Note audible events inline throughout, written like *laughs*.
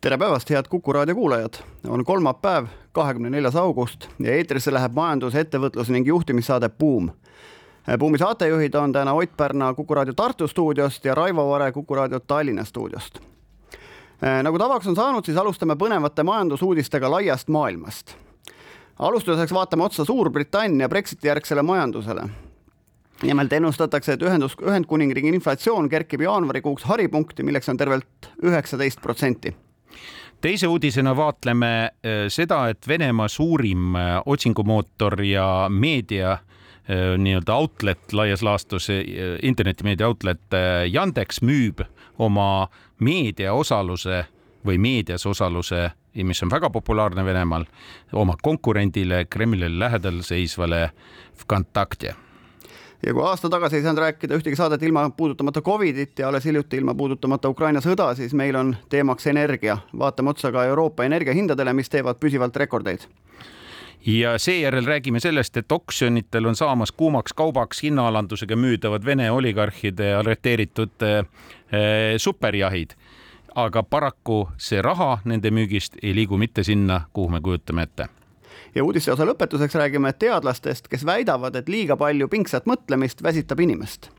tere päevast, head Kuku raadio kuulajad. on kolmapäev, kahekümne neljas august ja eetrisse läheb majandus, ettevõtlus ning juhtimissaade Buum. buumi saatejuhid on täna Ott Pärna Kuku raadio Tartu stuudiost ja Raivo Vare Kuku raadio Tallinna stuudiost. nagu tavaks on saanud, siis alustame põnevate majandusuudistega laiast maailmast. alustuseks vaatame otsa Suurbritannia Brexiti järgsele majandusele nimelt ennustatakse, et ühendus, Ühendkuningriigi inflatsioon kerkib jaanuarikuuks haripunkti, milleks on tervelt üheksateist protsenti teise uudisena vaatleme äh, seda, et Venemaa suurim äh, otsingumootor ja meedia äh, nii-öelda outlet laias laastus, internetimeedia outlet Yandex müüb oma meediaosaluse või meedias osaluse, mis on väga populaarne Venemaal, oma konkurendile Kremlile lähedal seisvale Vkontakte ja kui aasta tagasi ei saanud rääkida ühtegi saadet ilma puudutamata Covidit ja alles hiljuti ilma puudutamata Ukraina sõda, siis meil on teemaks energia. vaatame otsa ka Euroopa energiahindadele, mis teevad püsivalt rekordeid ja seejärel räägime sellest, et oksjonitel on saamas kuumaks kaubaks hinnaalandusega müüdavad Vene oligarhide arreteeritud äh, superjahid. aga paraku see raha nende müügist ei liigu mitte sinna, kuhu me kujutame ette ja uudiste osa lõpetuseks räägime teadlastest, kes väidavad, et liiga palju pingsat mõtlemist väsitab inimest.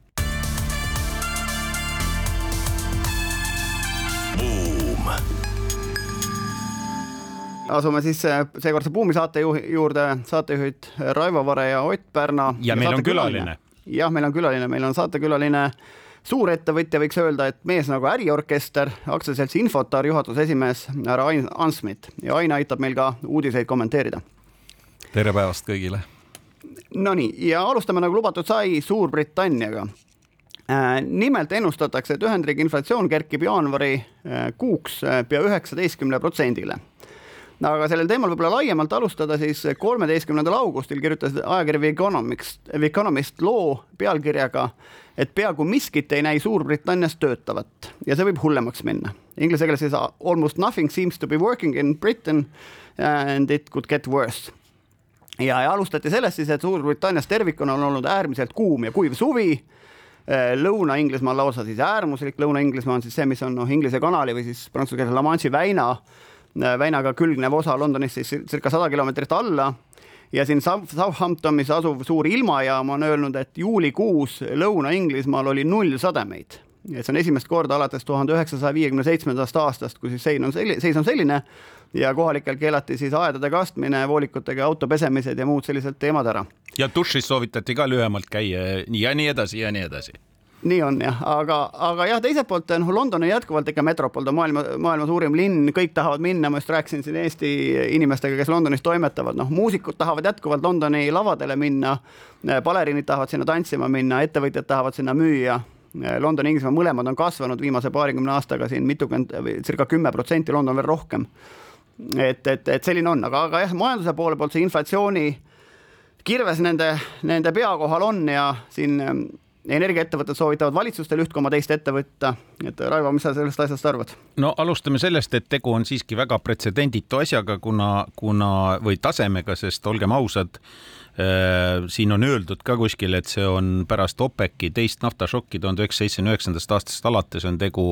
asume siis äh, seekordse Buumi saate juurde, saatejuhid Raivo Vare ja Ott Pärna. ja meil on külaline. jah, meil on külaline, meil on saatekülaline suurettevõtja, võiks öelda, et mees nagu äriorkester, aktsiaseltsi Infotar juhatuse esimees härra Ain Ansmit ja Ain aitab meil ka uudiseid kommenteerida tere päevast kõigile. Nonii, ja alustame nagu lubatud sai Suurbritanniaga äh, nimelt ennustatakse, et Ühendriigi inflatsioon kerkib jaanuari äh, kuuks äh, pea üheksateistkümne protsendile. aga sellel teemal võib-olla laiemalt alustada, siis kolmeteistkümnendal augustil kirjutas ajakiri The Economist, The Economist loo pealkirjaga, et peaaegu miskit ei näi Suurbritannias töötavat ja see võib hullemaks minna. Inglise keeles siis almost nothing seems to be working in Britain and it could get worse ja, ja alustati sellest siis, et Suurbritannias tervikuna on olnud äärmiselt kuum ja kuiv suvi. Äh, Lõuna-Inglismaal lausa siis äärmuslik, Lõuna-Inglismaa on siis see, mis on noh, Inglise kanali või siis prantsuse keeles La Manche'i väina, äh, väinaga külgnev osa Londonist siis circa sada kilomeetrit alla. Ja siin Southamptonis asuv suur ilmajaam on öelnud, et juulikuus Lõuna-Inglismaal oli null sademeid et see on esimest korda alates tuhande üheksasaja viiekümne seitsmendast aastast, kui siis sein on selline, seis on selline ja kohalikel keelati siis aedade kastmine, voolikutega auto pesemised ja muud sellised teemad ära. ja dušis soovitati ka lühemalt käia ja nii edasi ja nii edasi. Nii on jah, aga, aga jah, teiselt poolt noh, London on jätkuvalt ikka metropol, ta on maailma, maailma suurim linn, kõik tahavad minna, ma just rääkisin siin Eesti inimestega, kes Londonis toimetavad, noh, muusikud tahavad jätkuvalt Londoni lavadele minna, baleriinid tahavad sinna tantsima minna, ettevõtjad tahavad sinna müüa London ja Inglismaa mõlemad on kasvanud viimase paarikümne aastaga siin mitukümmend või circa kümme protsenti, London veel rohkem. et, et, et selline on, aga, aga jah, majanduse poole poolt see inflatsiooni kirves nende, nende pea kohal on ja siin ähm, energiaettevõtted soovitavad valitsustel üht koma teist ette võtta. et Raivo, mis sa sellest asjast arvad? no alustame sellest, et tegu on siiski väga pretsedenditu asjaga, kuna, kuna või tasemega, sest olgem ausad Äh, siin on öeldud ka kuskil, et see on pärast OPEC-i teist naftašokki tuhande üheksasaja seitsmekümne üheksandast aastast alates on tegu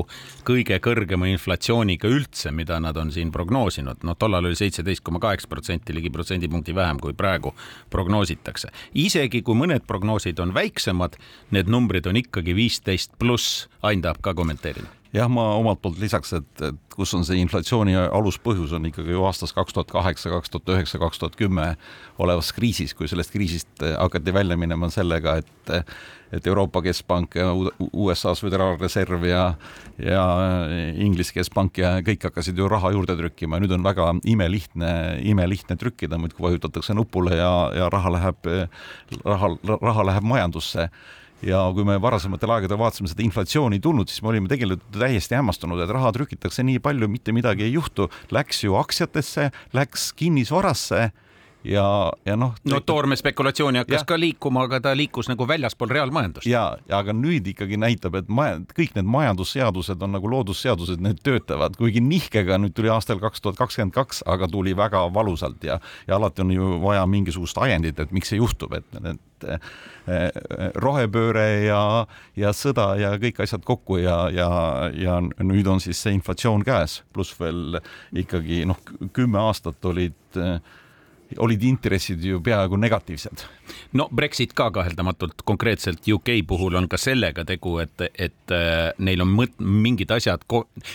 kõige kõrgema inflatsiooniga üldse, mida nad on siin prognoosinud. noh, tollal oli seitseteist koma kaheksa protsenti, ligi protsendipunkti vähem, kui praegu prognoositakse. isegi kui mõned prognoosid on väiksemad, need numbrid on ikkagi viisteist pluss. Ain tahab ka kommenteerida jah, ma omalt poolt lisaks, et, et kus on see inflatsiooni aluspõhjus, on ikkagi ju aastast kaks tuhat kaheksa, kaks tuhat üheksa, kaks tuhat kümme olevas kriisis, kui sellest kriisist eh, hakati välja minema sellega, et et Euroopa Keskpank ja USA-s Föderaalreserv ja ja Inglise Keskpank ja kõik hakkasid ju raha juurde trükkima ja nüüd on väga imelihtne, imelihtne trükkida, muudkui vajutatakse nupule ja, ja raha läheb, raha, raha läheb majandusse ja kui me varasematel aegadel vaatasime seda inflatsiooni tulnud, siis me olime tegelikult täiesti hämmastunud, et raha trükitakse nii palju, mitte midagi ei juhtu. Läks ju aktsiatesse, läks kinnisvarasse ja, ja noh. no toorme spekulatsiooni hakkas ja. ka liikuma, aga ta liikus nagu väljaspool reaalmajandust. ja, ja aga nüüd ikkagi näitab, et maja, kõik need majandusseadused on nagu loodusseadused, need töötavad, kuigi nihkega nüüd tuli aastal kaks tuhat kakskümmend kaks, aga tuli väga valusalt ja, ja alati on ju vaja mingisugust ajendit, et miks see juhtub, et need rohepööre ja, ja sõda ja kõik asjad kokku ja, ja, ja nüüd on siis see inflatsioon käes, pluss veel ikkagi noh, kümme aastat olid olid intressid ju peaaegu negatiivsed. no Brexit ka kaheldamatult konkreetselt UK puhul on ka sellega tegu, et, et äh, neil on mõt-, mingid asjad,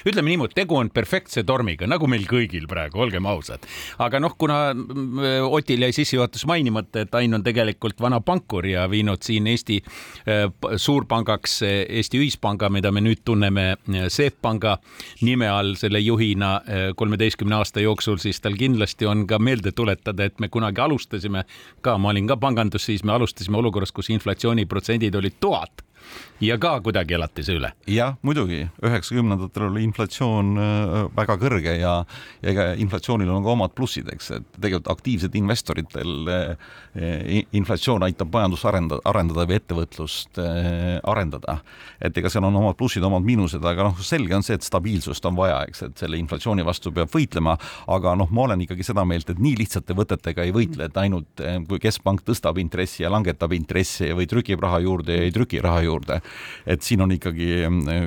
ütleme niimoodi, tegu on perfektse tormiga, nagu meil kõigil praegu, olgem ausad. aga noh, kuna äh, Otil jäi sissejuhatus mainimata, et Ain on tegelikult vana pankur ja viinud siin Eesti äh, suurpangaks Eesti Ühispanga, mida me nüüd tunneme Seep Panga nime all selle juhina kolmeteistkümne aasta jooksul, siis tal kindlasti on ka meelde tuletada, meelde, et me kunagi alustasime. Ka, ma olin ka pangandus, siis me alustasime olukorras, kus inflatsiooniprotsendid olid tuhat ja ka kuidagi elati see üle. jah, muidugi, üheksakümnendatel oli inflatsioon äh, väga kõrge ja, ega inflatsioonil on ka omad plussid, eks, et tegelikult aktiivsed investoritel äh, inflatsioon aitab majandust arendada, arendada või ettevõtlust äh, arendada. et ega seal on omad plussid, omad miinused, aga noh, selge on see, et stabiilsust on vaja, eks, et selle inflatsiooni vastu peab võitlema, aga noh, ma olen ikkagi seda meelt, et nii lihtsate võtetega ei võitle, et ainult kui keskpank tõstab intressi ja langetab intressi või trükib raha juurde ja ei trüki raha juurde et siin on ikkagi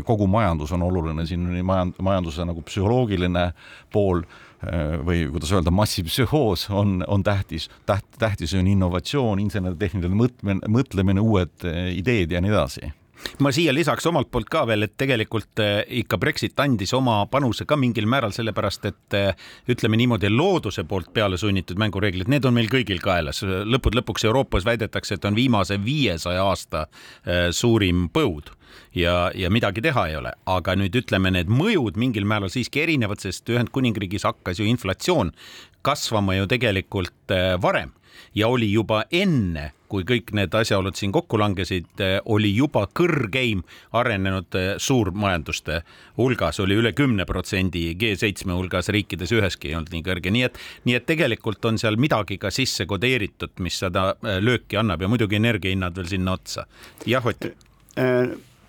kogu majandus on oluline, siin on majand-, majanduse nagu psühholoogiline pool äh, või kuidas öelda, massipsühhoos on, on tähtis, täht-, tähtis on innovatsioon, insener-tehniline mõtlemine, mõtlemine, uued äh, ideed ja nii edasi ma siia lisaks omalt poolt ka veel, et tegelikult eh, ikka Brexit andis oma panuse ka mingil määral sellepärast, et eh, ütleme niimoodi, looduse poolt peale sunnitud mängureeglid, need on meil kõigil kaelas. lõppude lõpuks Euroopas väidetakse, et on viimase viiesaja aasta eh, suurim põud ja, ja midagi teha ei ole, aga nüüd ütleme, need mõjud mingil määral siiski erinevad, sest Ühendkuningriigis hakkas ju inflatsioon kasvama ju tegelikult varem ja oli juba enne, kui kõik need asjaolud siin kokku langesid, eh, oli juba kõrgeim arenenud eh, suurmajanduste hulgas, oli üle kümne protsendi G7 hulgas riikides üheski ei olnud nii kõrge, nii et, nii et tegelikult on seal midagi ka sisse kodeeritud, mis seda eh, lööki annab ja muidugi energiahinnad veel sinna otsa. jah, Ott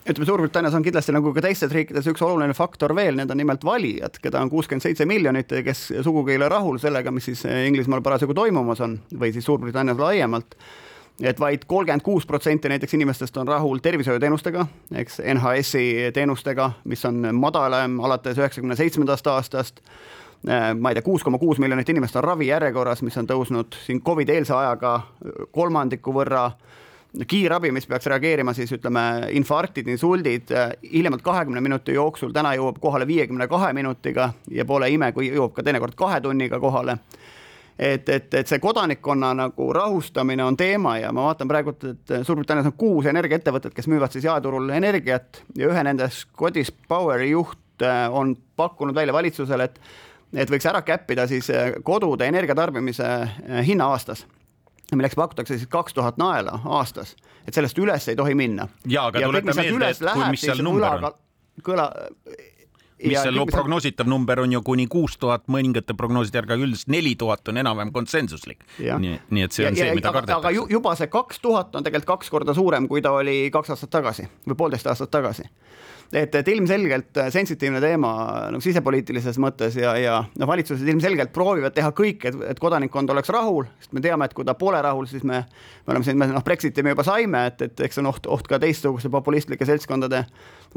ütleme, Suurbritannias on kindlasti nagu ka teistes riikides üks oluline faktor veel, need on nimelt valijad, keda on kuuskümmend seitse miljonit, kes sugugi ei ole rahul sellega, mis siis Inglismaal parasjagu toimumas on või siis Suurbritannias laiemalt et vaid kolmkümmend kuus protsenti näiteks inimestest on rahul tervishoiuteenustega, eks NHS-i teenustega, mis on madalam alates üheksakümne seitsmendast aastast. ma ei tea, kuus koma kuus miljonit inimest on ravijärjekorras, mis on tõusnud siin Covidi eelse ajaga kolmandiku võrra kiirabi, mis peaks reageerima siis ütleme, infarktid, insuldid hiljemalt kahekümne minuti jooksul, täna jõuab kohale viiekümne kahe minutiga ja pole ime, kui jõuab ka teinekord kahe tunniga kohale. et, et, et see kodanikkonna nagu rahustamine on teema ja ma vaatan praegu, et Suurbritannias on kuus energiaettevõtet, kes müüvad siis jaeturul energiat ja ühe nendest, Scottish Poweri juht äh, on pakkunud välja valitsusele, et et võiks ära käppida siis äh, kodude energiatarbimise äh, hinna aastas milleks pakutakse siis kaks tuhat naela aastas, et sellest üles ei tohi minna. ja, aga ja tuleta meelde, et kui, mis seal number on? kõla mis seal prognoositav number on ju kuni kuus tuhat, mõningate prognooside järgi, üldiselt neli tuhat on enam-vähem konsensuslik. nii, nii et see on ja, see, mida kardetakse. aga juba see kaks tuhat on tegelikult kaks korda suurem, kui ta oli kaks aastat tagasi või poolteist aastat tagasi et, et ilmselgelt sensitiivne teema nagu sisepoliitilises mõttes ja, ja noh, valitsused ilmselgelt proovivad teha kõik, et, et kodanikkond oleks rahul, sest me teame, et kui ta pole rahul, siis me, me oleme siin, noh, Brexiti me juba saime, et, et eks see on oht, oht ka teistsuguste populistlike seltskondade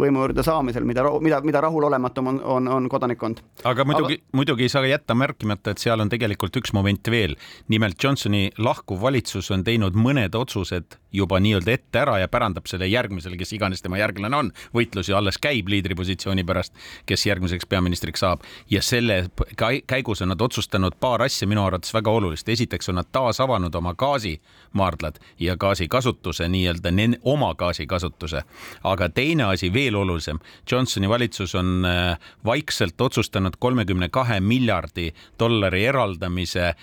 võimu juurde saamisel, mida, mida, mida rahulolematum on, on, on kodanikkond. aga muidugi aga..., muidugi ei saa jätta märkimata, et seal on tegelikult üks moment veel. nimelt Johnsoni lahkuv valitsus on teinud mõned otsused juba nii-öelda ette ära ja pärandab selle järgmisele, kes iganes tema järglane on. võitlus ju alles käib liidripositsiooni pärast, kes järgmiseks peaministriks saab ja selle käigus on nad otsustanud paar asja minu arvates väga olulist. esiteks on nad taas avanud oma gaasimaardlad ja gaasikasutuse nii-öelda oma gaasikasutuse, aga teine asi veel olulisem. Johnsoni valitsus on äh, vaikselt otsustanud kolmekümne kahe miljardi dollari eraldamise äh,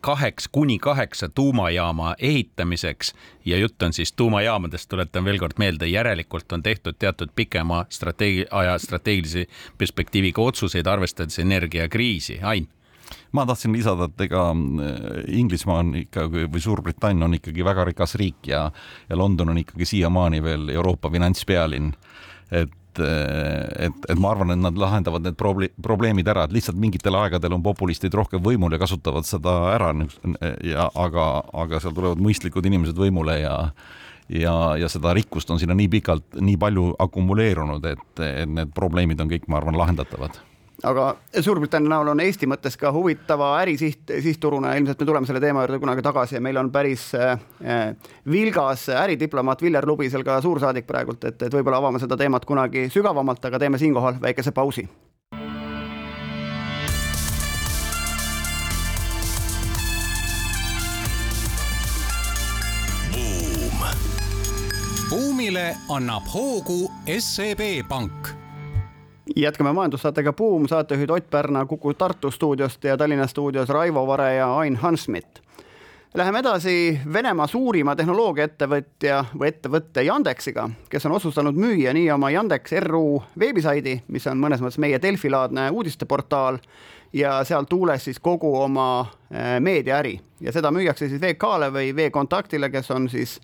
kaheks kuni kaheksa tuumajaama ehitamiseks ja jutt on siis tuumajaamadest, tuletan veel kord meelde, järelikult on tehtud teatud pikema strateegi-, aja strateegilise perspektiiviga otsuseid, arvestades energiakriisi. Ain ma tahtsin lisada, et ega Inglismaa on ikka või Suurbritannia on ikkagi väga rikas riik ja, ja London on ikkagi siiamaani veel Euroopa finantspealinn. et et, et ma arvan, et nad lahendavad need proble-, probleemid ära, et lihtsalt mingitel aegadel on populistid rohkem võimul ja kasutavad seda ära ja aga, aga seal tulevad mõistlikud inimesed võimule ja ja, ja seda rikkust on sinna nii pikalt, nii palju akumuleerunud, et, et need probleemid on kõik, ma arvan, lahendatavad aga Suurbritannia näol on Eesti mõttes ka huvitava ärisiht, sihtturuna, ilmselt me tuleme selle teema juurde kunagi tagasi ja meil on päris äh, vilgas äridiplomaat Viljar Lubisel ka suursaadik praegult, et, et võib-olla avame seda teemat kunagi sügavamalt, aga teeme siinkohal väikese pausi. buumile annab hoogu SEB Pank jätkame majandussaatega Buum, saatejuhid Ott Pärna Kuku Tartu stuudiost ja Tallinna stuudios Raivo Vare ja Ain Hanschmidt. Läheme edasi Venemaa suurima tehnoloogiaettevõtja või ettevõtte Yandexiga, kes on otsustanud müüa nii oma Yandex RU veebisaidi, mis on mõnes mõttes meie Delfi-laadne uudisteportaal ja seal tuules siis kogu oma eh, meediaäri ja seda müüakse siis VK-le või V-kontaktile, kes on siis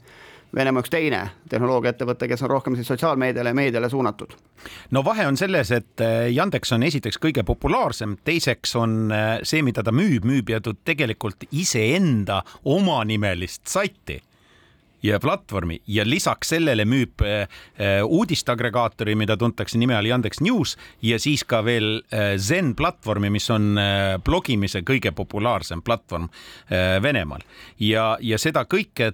Venemaa üks teine tehnoloogiaettevõte, kes on rohkem siis sotsiaalmeediale ja meediale suunatud. no vahe on selles, et äh, Yandex on esiteks kõige populaarsem, teiseks on äh, see, mida ta müüb, müüb ja ta tegelikult iseenda omanimelist saiti ja platvormi ja lisaks sellele müüb äh, uudisteagregaatori, mida tuntakse nime all Yandex News ja siis ka veel Zen platvormi, mis on blogimise kõige populaarsem platvorm Venemaal ja, ja seda kõike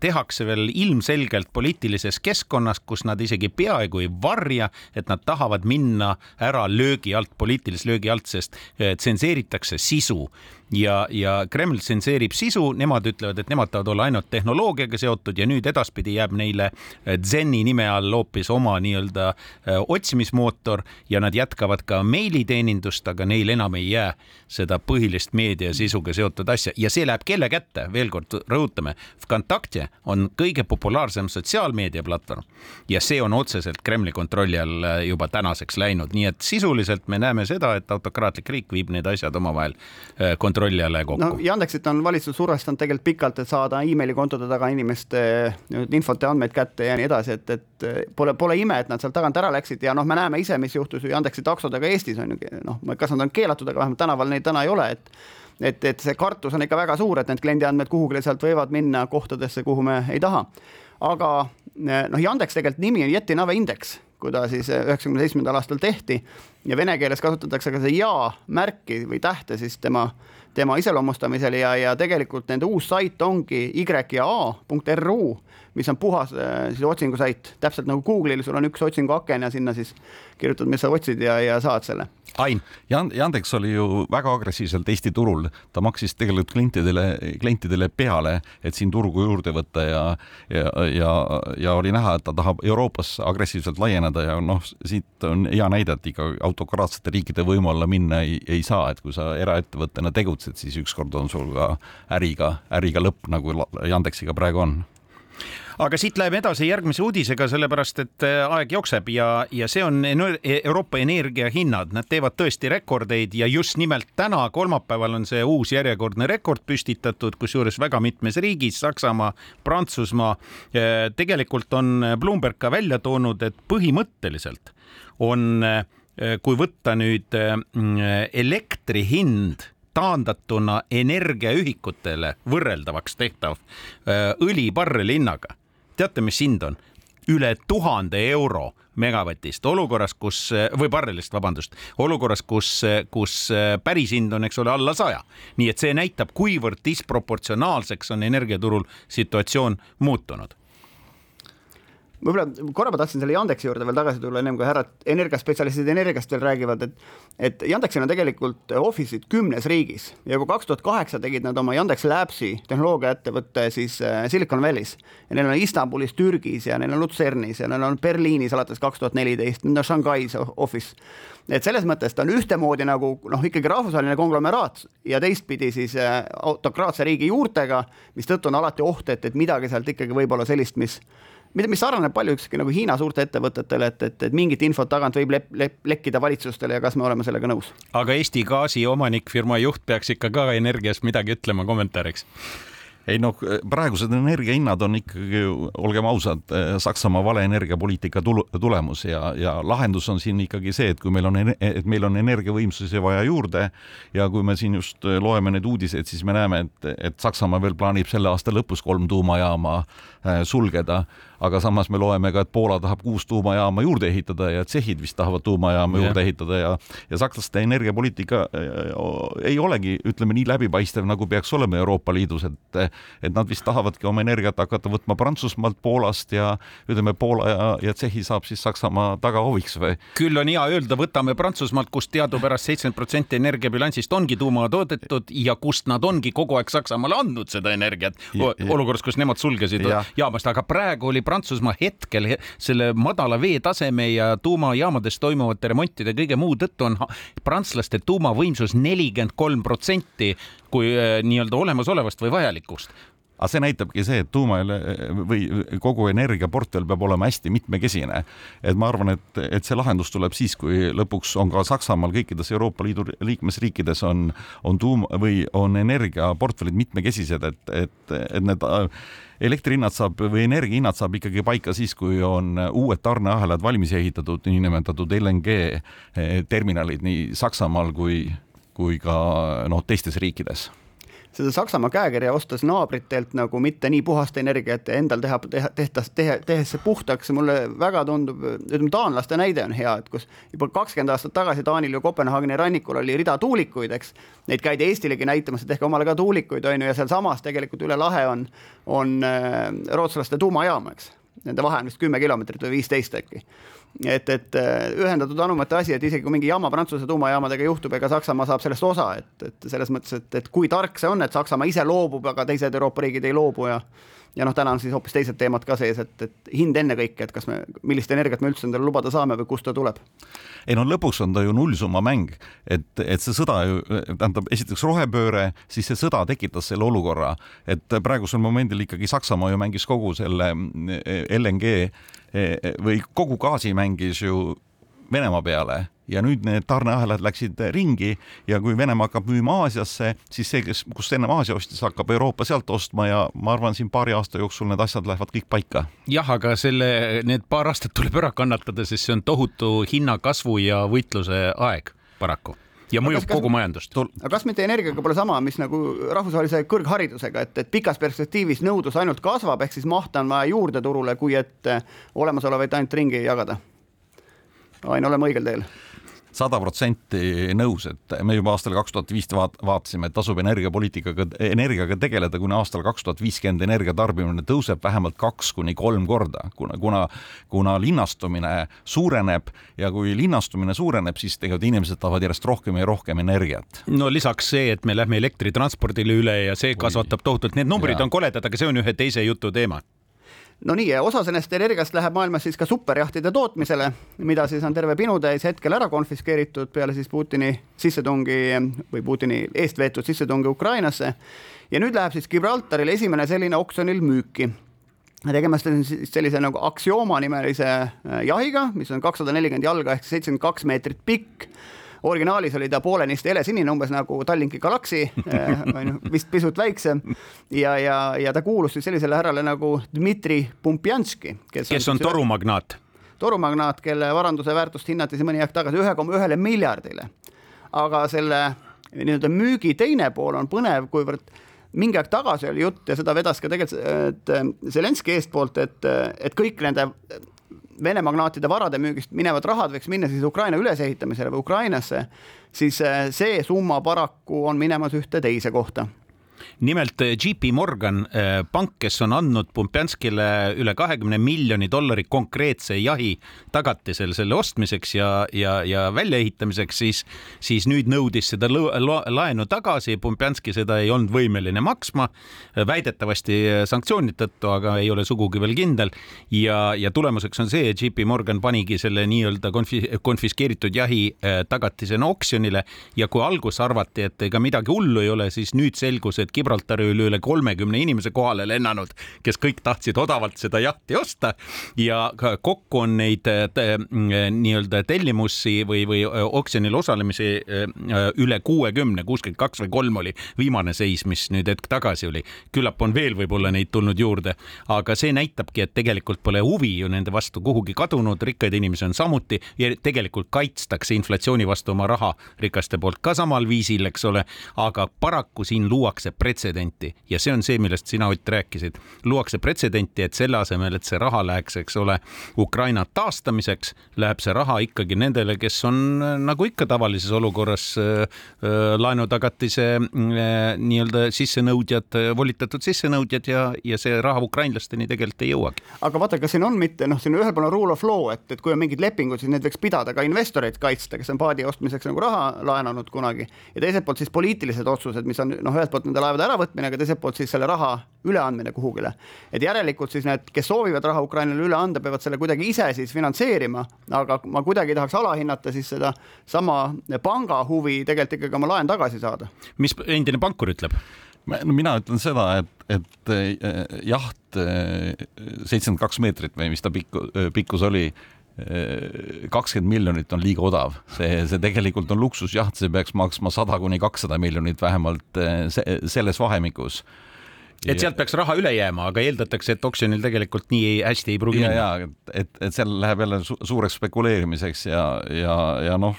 tehakse veel ilmselgelt poliitilises keskkonnas, kus nad isegi peaaegu ei varja, et nad tahavad minna ära löögi alt, poliitilise löögi alt, sest äh, tsenseeritakse sisu ja, ja Kreml tsenseerib sisu, nemad ütlevad, et nemad tahavad olla ainult tehnoloogiaga seotud ja nüüd edaspidi jääb neile äh, Zeni nime all hoopis oma nii-öelda äh, otsimismootor ja nad jätkavad ka meiliteenindust, aga neil enam ei jää seda põhilist meedia sisuga seotud asja. Ja see läheb kelle kätte, veel kord rõhutame, Vkontakte on kõige populaarsem sotsiaalmeediaplatvorm ja see on otseselt Kremli kontrolli all äh, juba tänaseks läinud, nii et sisuliselt me näeme seda, et autokraatlik riik viib need asjad omavahel kontrolli kontrolli alla ja kokku. no Yandexit on valitsus survestanud tegelikult pikalt, et saada emailikontode taga inimeste infot ja andmeid kätte ja nii edasi, et, et pole, pole ime, et nad sealt tagant ära läksid ja noh, me näeme ise, mis juhtus ju Yandexi taksodega Eestis on ju noh, kas nad on keelatud, aga vähemalt tänaval neid täna ei ole, et et, et see kartus on ikka väga suur, et need kliendiandmed kuhugi sealt võivad minna kohtadesse, kuhu me ei taha. aga noh, Yandex tegelikult nimi on Jetinave Index kui ta siis üheksakümne seitsmendal aastal tehti ja vene keeles kasutatakse ka see ja märki või tähte siis tema tema iseloomustamisel ja, ja tegelikult nende uus sait ongi y ja a.ru, mis on puhas äh, siis otsingusait, täpselt nagu Google'il, sul on üks otsinguaken ja sinna siis kirjutad, mis sa otsid ja, ja saad selle. Ain. Jan-, Yandex oli ju väga agressiivselt Eesti turul, ta maksis tegelikult klientidele, klientidele peale, et siin turgu juurde võtta ja ja, ja, ja oli näha, et ta tahab Euroopas agressiivselt laieneda ja noh, siit on hea näide, et ikka autokraatsete riikide võimu alla minna ei, ei saa, et kui sa eraettevõttena tegutsed, siis ükskord on sul ka äriga, äriga lõpp, nagu Yandexiga praegu on aga siit läheme edasi järgmise uudisega, sellepärast et äh, aeg jookseb ja, ja see on Euroopa energiahinnad, nad teevad tõesti rekordeid ja just nimelt täna, kolmapäeval on see uus järjekordne rekord püstitatud, kusjuures väga mitmes riigis, Saksamaa, Prantsusmaa. Äh, tegelikult on Bloomberg ka välja toonud, et põhimõtteliselt on, äh, kui võtta nüüd elektri hind taandatuna energiaühikutele võrreldavaks tehtav õli barreli hinnaga teate, mis hind on? üle tuhande euro megavatist olukorras, kus või barrelist, vabandust, olukorras, kus, kus päris hind on, eks ole, alla saja. nii et see näitab, kuivõrd disproportsionaalseks on energiaturul situatsioon muutunud võib-olla korra ma tahtsin selle Yandexi juurde veel tagasi tulla, ennem kui härrad energiaspetsialistid energiast veel räägivad, et et Yandexil on tegelikult office'id kümnes riigis ja kui kaks tuhat kaheksa tegid nad oma Yandex Labsi tehnoloogiaettevõtte siis äh, Silicon Valley's. Ja neil on Istanbulis, Türgis ja neil on Luzernis ja neil on Berliinis alates kaks tuhat neliteist, nüüd on Shanghai's office. Et selles mõttes ta on ühtemoodi nagu noh, ikkagi rahvusvaheline konglomeraat ja teistpidi siis äh, autokraatse riigi juurtega, mistõttu on alati oht, et, et midagi sealt ikkagi võib olla sellist, mis mis sarnaneb palju ükski nagu Hiina suurte ettevõtetele, et, et, et mingit infot tagant võib lep, lep, lekkida valitsustele ja kas me oleme sellega nõus? aga Eesti Gaasi omanikfirma juht peaks ikka ka energiast midagi ütlema kommentaariks ei noh, praegused energiahinnad on ikkagi, olgem ausad, Saksamaa vale energiapoliitika tulemus ja, ja lahendus on siin ikkagi see, et kui meil on, et meil on energiavõimsusi vaja juurde ja kui me siin just loeme neid uudiseid, siis me näeme, et, et Saksamaa veel plaanib selle aasta lõpus kolm tuumajaama äh, sulgeda aga samas me loeme ka, et Poola tahab kuus tuumajaama juurde ehitada ja tšehhid vist tahavad tuumajaama juurde yeah. ehitada ja ja sakslaste energiapoliitika äh, ei olegi, ütleme nii läbipaistev, nagu peaks olema Euroopa Liidus, et et nad vist tahavadki oma energiat hakata võtma Prantsusmaalt, Poolast ja ütleme, Poola ja, ja Tšehhi saab siis Saksamaa tagahooviks või? küll on hea öelda, võtame Prantsusmaalt, kust teadupärast seitsekümmend protsenti energiabilansist ongi tuuma toodetud ja kust nad ongi kogu aeg Saksamaale andnud seda energiat olukorras, kus nemad sulgesid ja. jaamast, aga praegu oli Prantsusmaa hetkel selle madala veetaseme ja tuumajaamades toimuvate remontide kõige muu tõttu on prantslaste tuumavõimsus nelikümmend kolm protsenti kui äh, nii-öelda olemasolevast või vajalikust aga see näitabki see, et tuuma või kogu energiaportfell peab olema hästi mitmekesine. et ma arvan, et, et see lahendus tuleb siis, kui lõpuks on ka Saksamaal kõikides Euroopa Liidu liikmesriikides on, on tuum või on energiaportfellid mitmekesised, et, et, et need äh, elektrihinnad saab või energiahinnad saab ikkagi paika siis, kui on uued tarneahelad valmis ehitatud, niinimetatud LNG eh, terminalid nii Saksamaal kui, kui ka noh, teistes riikides seda Saksamaa käekirja ostes naabritelt nagu mitte nii puhast energiat ja endal teha, teha, tehtas, teha, tehes see puhtaks, mulle väga tundub, ütleme taanlaste näide on hea, et kus juba kakskümmend aastat tagasi Taanil ju Kopenhaageni rannikul oli rida tuulikuid, eks. Neid käidi Eestilegi näitamas, et tehke omale ka tuulikuid, on ju, ja sealsamas tegelikult üle lahe on, on äh, rootslaste tuumajaam, eks. Nende vahe on vist kümme kilomeetrit või viisteist äkki et, et äh, ühendatud anumate asi, et isegi kui mingi jama Prantsuse tuumajaamadega juhtub, ega Saksamaa saab sellest osa, et, et selles mõttes, et, et kui tark see on, et Saksamaa ise loobub, aga teised Euroopa riigid ei loobu ja ja noh, täna on siis hoopis teised teemad ka sees, et, et hind ennekõike, et kas me, millist energiat me üldse endale lubada saame või kust ta tuleb. ei no lõpuks on ta ju nullsumma mäng, et, et see sõda ju, tähendab esiteks rohepööre, siis see sõda tekitas selle olukorra, et praegusel momendil ikkagi Saksamaa ju mängis kogu selle LNG Eh, eh, või kogu gaasi mängis ju Venemaa peale ja nüüd need tarneahelad läksid ringi ja kui Venemaa hakkab müüma Aasiasse, siis see, kes, kus ennem Aasia ostis, hakkab Euroopa sealt ostma ja ma arvan, siin paari aasta jooksul need asjad lähevad kõik paika. jah, aga selle, need paar aastat tuleb ära kannatada, sest see on tohutu hinnakasvu ja võitluse aeg paraku ja mõjub kas, kogu majandust. aga kas mitte energiaga pole sama, mis nagu rahvusvahelise kõrgharidusega, et, et pikas perspektiivis nõudlus ainult kasvab, ehk siis mahta on vaja juurde turule, kui et eh, olemasolevaid ainult ringi jagada? Ain, oleme õigel teel sada protsenti nõus, et me juba aastal kaks tuhat viis vaat-, vaatasime, et tasub energiapoliitikaga, energiaga tegeleda, kuna aastal kaks tuhat viiskümmend energia tarbimine tõuseb vähemalt kaks kuni kolm korda, kuna, kuna, kuna linnastumine suureneb ja kui linnastumine suureneb, siis tegelikult inimesed tahavad järjest rohkem ja rohkem energiat. no lisaks see, et me lähme elektritranspordile üle ja see kasvatab tohutult, need numbrid ja. on koledad, aga see on ühe teise jutu teema no nii, osa sellest energiast läheb maailmas siis ka superjahtide tootmisele, mida siis on terve pinutäis hetkel ära konfiskeeritud peale siis Putini sissetungi või Putini eest veetud sissetungi Ukrainasse. ja nüüd läheb siis Gibraltaril esimene selline oksjonil müüki tegemist on siis sellise nagu Axioma nimelise äh, jahiga, mis on kakssada nelikümmend jalga ehk seitsekümmend kaks meetrit pikk originaalis oli ta poolenisti helesinine, umbes nagu Tallinki Galaxy eh, *laughs* on ju, vist pisut väiksem. ja, ja, ja ta kuulus siis sellisele härrale nagu Dmitri Pumpjanski, kes, kes on, on torumagnaat. torumagnaat, kelle varanduse väärtust hinnati siin mõni aeg tagasi ühe koma ühele miljardile. aga selle nii-öelda müügi teine pool on põnev, kuivõrd mingi aeg tagasi oli jutt ja seda vedas ka tegelikult Zelenskõi eestpoolt, et, et kõik nende Vene magnaatide varade müügist minevad rahad võiks minna siis Ukraina ülesehitamisele või Ukrainasse, siis eh, see summa paraku on minemas ühte teise kohta nimelt eh, JP Morgan eh, pank, kes on andnud Pumpjanskile üle kahekümne miljoni dollari konkreetse jahi tagatisel selle ostmiseks ja, ja, ja väljaehitamiseks, siis, siis nüüd nõudis seda laenu tagasi. Pumpjanski seda ei olnud võimeline maksma, väidetavasti sanktsioonide tõttu, aga ei ole sugugi veel kindel. ja, ja tulemuseks on see, et JP Morgan panigi selle nii-öelda konfi-, konfiskeeritud jahi eh, tagatisena oksjonile ja kui alguses arvati, et ega midagi hullu ei ole, siis nüüd selgus, et Gibraltari üle üle kolmekümne inimese kohale lennanud, kes kõik tahtsid odavalt seda jahti osta. Ja kokku on neid nii-öelda tellimusi või, või oksjonil osalemisi üle kuuekümne, kuuskümmend kaks või kolm oli viimane seis, mis nüüd hetk tagasi oli. küllap on veel võib-olla neid tulnud juurde, aga see näitabki, et tegelikult pole huvi ju nende vastu kuhugi kadunud, rikkaid inimesi on samuti ja tegelikult kaitstakse inflatsiooni vastu oma raha rikaste poolt ka samal viisil, eks ole, aga paraku siin luuakse pretsedenti ja see on see, millest sina, Ott, rääkisid. luuakse pretsedenti, et selle asemel, et see raha läheks, eks ole, Ukraina taastamiseks, läheb see raha ikkagi nendele, kes on nagu ikka tavalises olukorras laenutagatise nii-öelda sissenõudjad, volitatud sissenõudjad ja, ja see raha ukrainlasteni tegelikult ei jõuagi. aga vaata, kas siin on mitte noh, siin ühel pool on rule of law, et, et kui on mingid lepingud, siis need võiks pidada ka investoreid kaitsta, kes on paadi ostmiseks nagu raha laenanud kunagi ja teiselt poolt siis poliitilised otsused, mis on noh, ühelt poolt nende laevade äravõtmine, aga teiselt poolt siis selle raha üleandmine kuhugile. et järelikult siis need, kes soovivad raha Ukrainale üle anda, peavad selle kuidagi ise siis finantseerima, aga ma kuidagi ei tahaks alahinnata siis seda sama panga huvi tegelikult ikkagi oma laen tagasi saada. mis endine pankur ütleb? no mina ütlen seda, et, et eh, jaht eh, seitsekümmend kaks meetrit või mis ta pikku, eh, pikkus oli, kakskümmend miljonit on liiga odav, see, see tegelikult on luksusjaht, see peaks maksma sada kuni kakssada miljonit vähemalt selles vahemikus et sealt peaks raha üle jääma, aga eeldatakse, et oksjonil tegelikult nii hästi ei pruugi minna. ja, et, et seal läheb jälle su suureks spekuleerimiseks ja, ja, ja noh,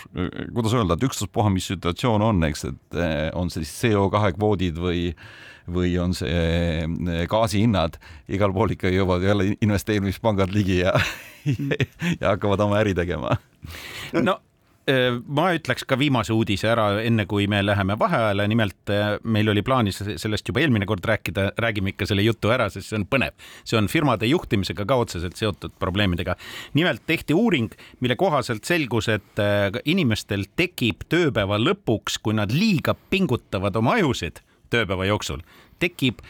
kuidas öelda, et ükstaspuha, mis situatsioon on, eks, et eh, on see siis CO2 kvoodid või või on see eh, gaasihinnad, igal pool ikka jõuavad jälle investeerimispangad ligi ja *laughs* *laughs* ja hakkavad oma äri tegema. no Äh, ma ütleks ka viimase uudise ära, enne kui me läheme vaheajale, nimelt äh, meil oli plaanis sellest juba eelmine kord rääkida, räägime ikka selle jutu ära, sest see on põnev. see on firmade juhtimisega ka otseselt seotud probleemidega. nimelt tehti uuring, mille kohaselt selgus, et äh, inimestel tekib tööpäeva lõpuks, kui nad liiga pingutavad oma ajusid tööpäeva jooksul, tekib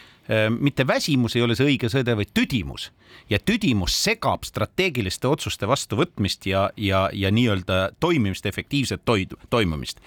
mitte väsimus ei ole see õige sõde, vaid tüdimus ja tüdimus segab strateegiliste otsuste vastuvõtmist ja, ja, ja nii-öelda toimimist, efektiivset toid, toimumist.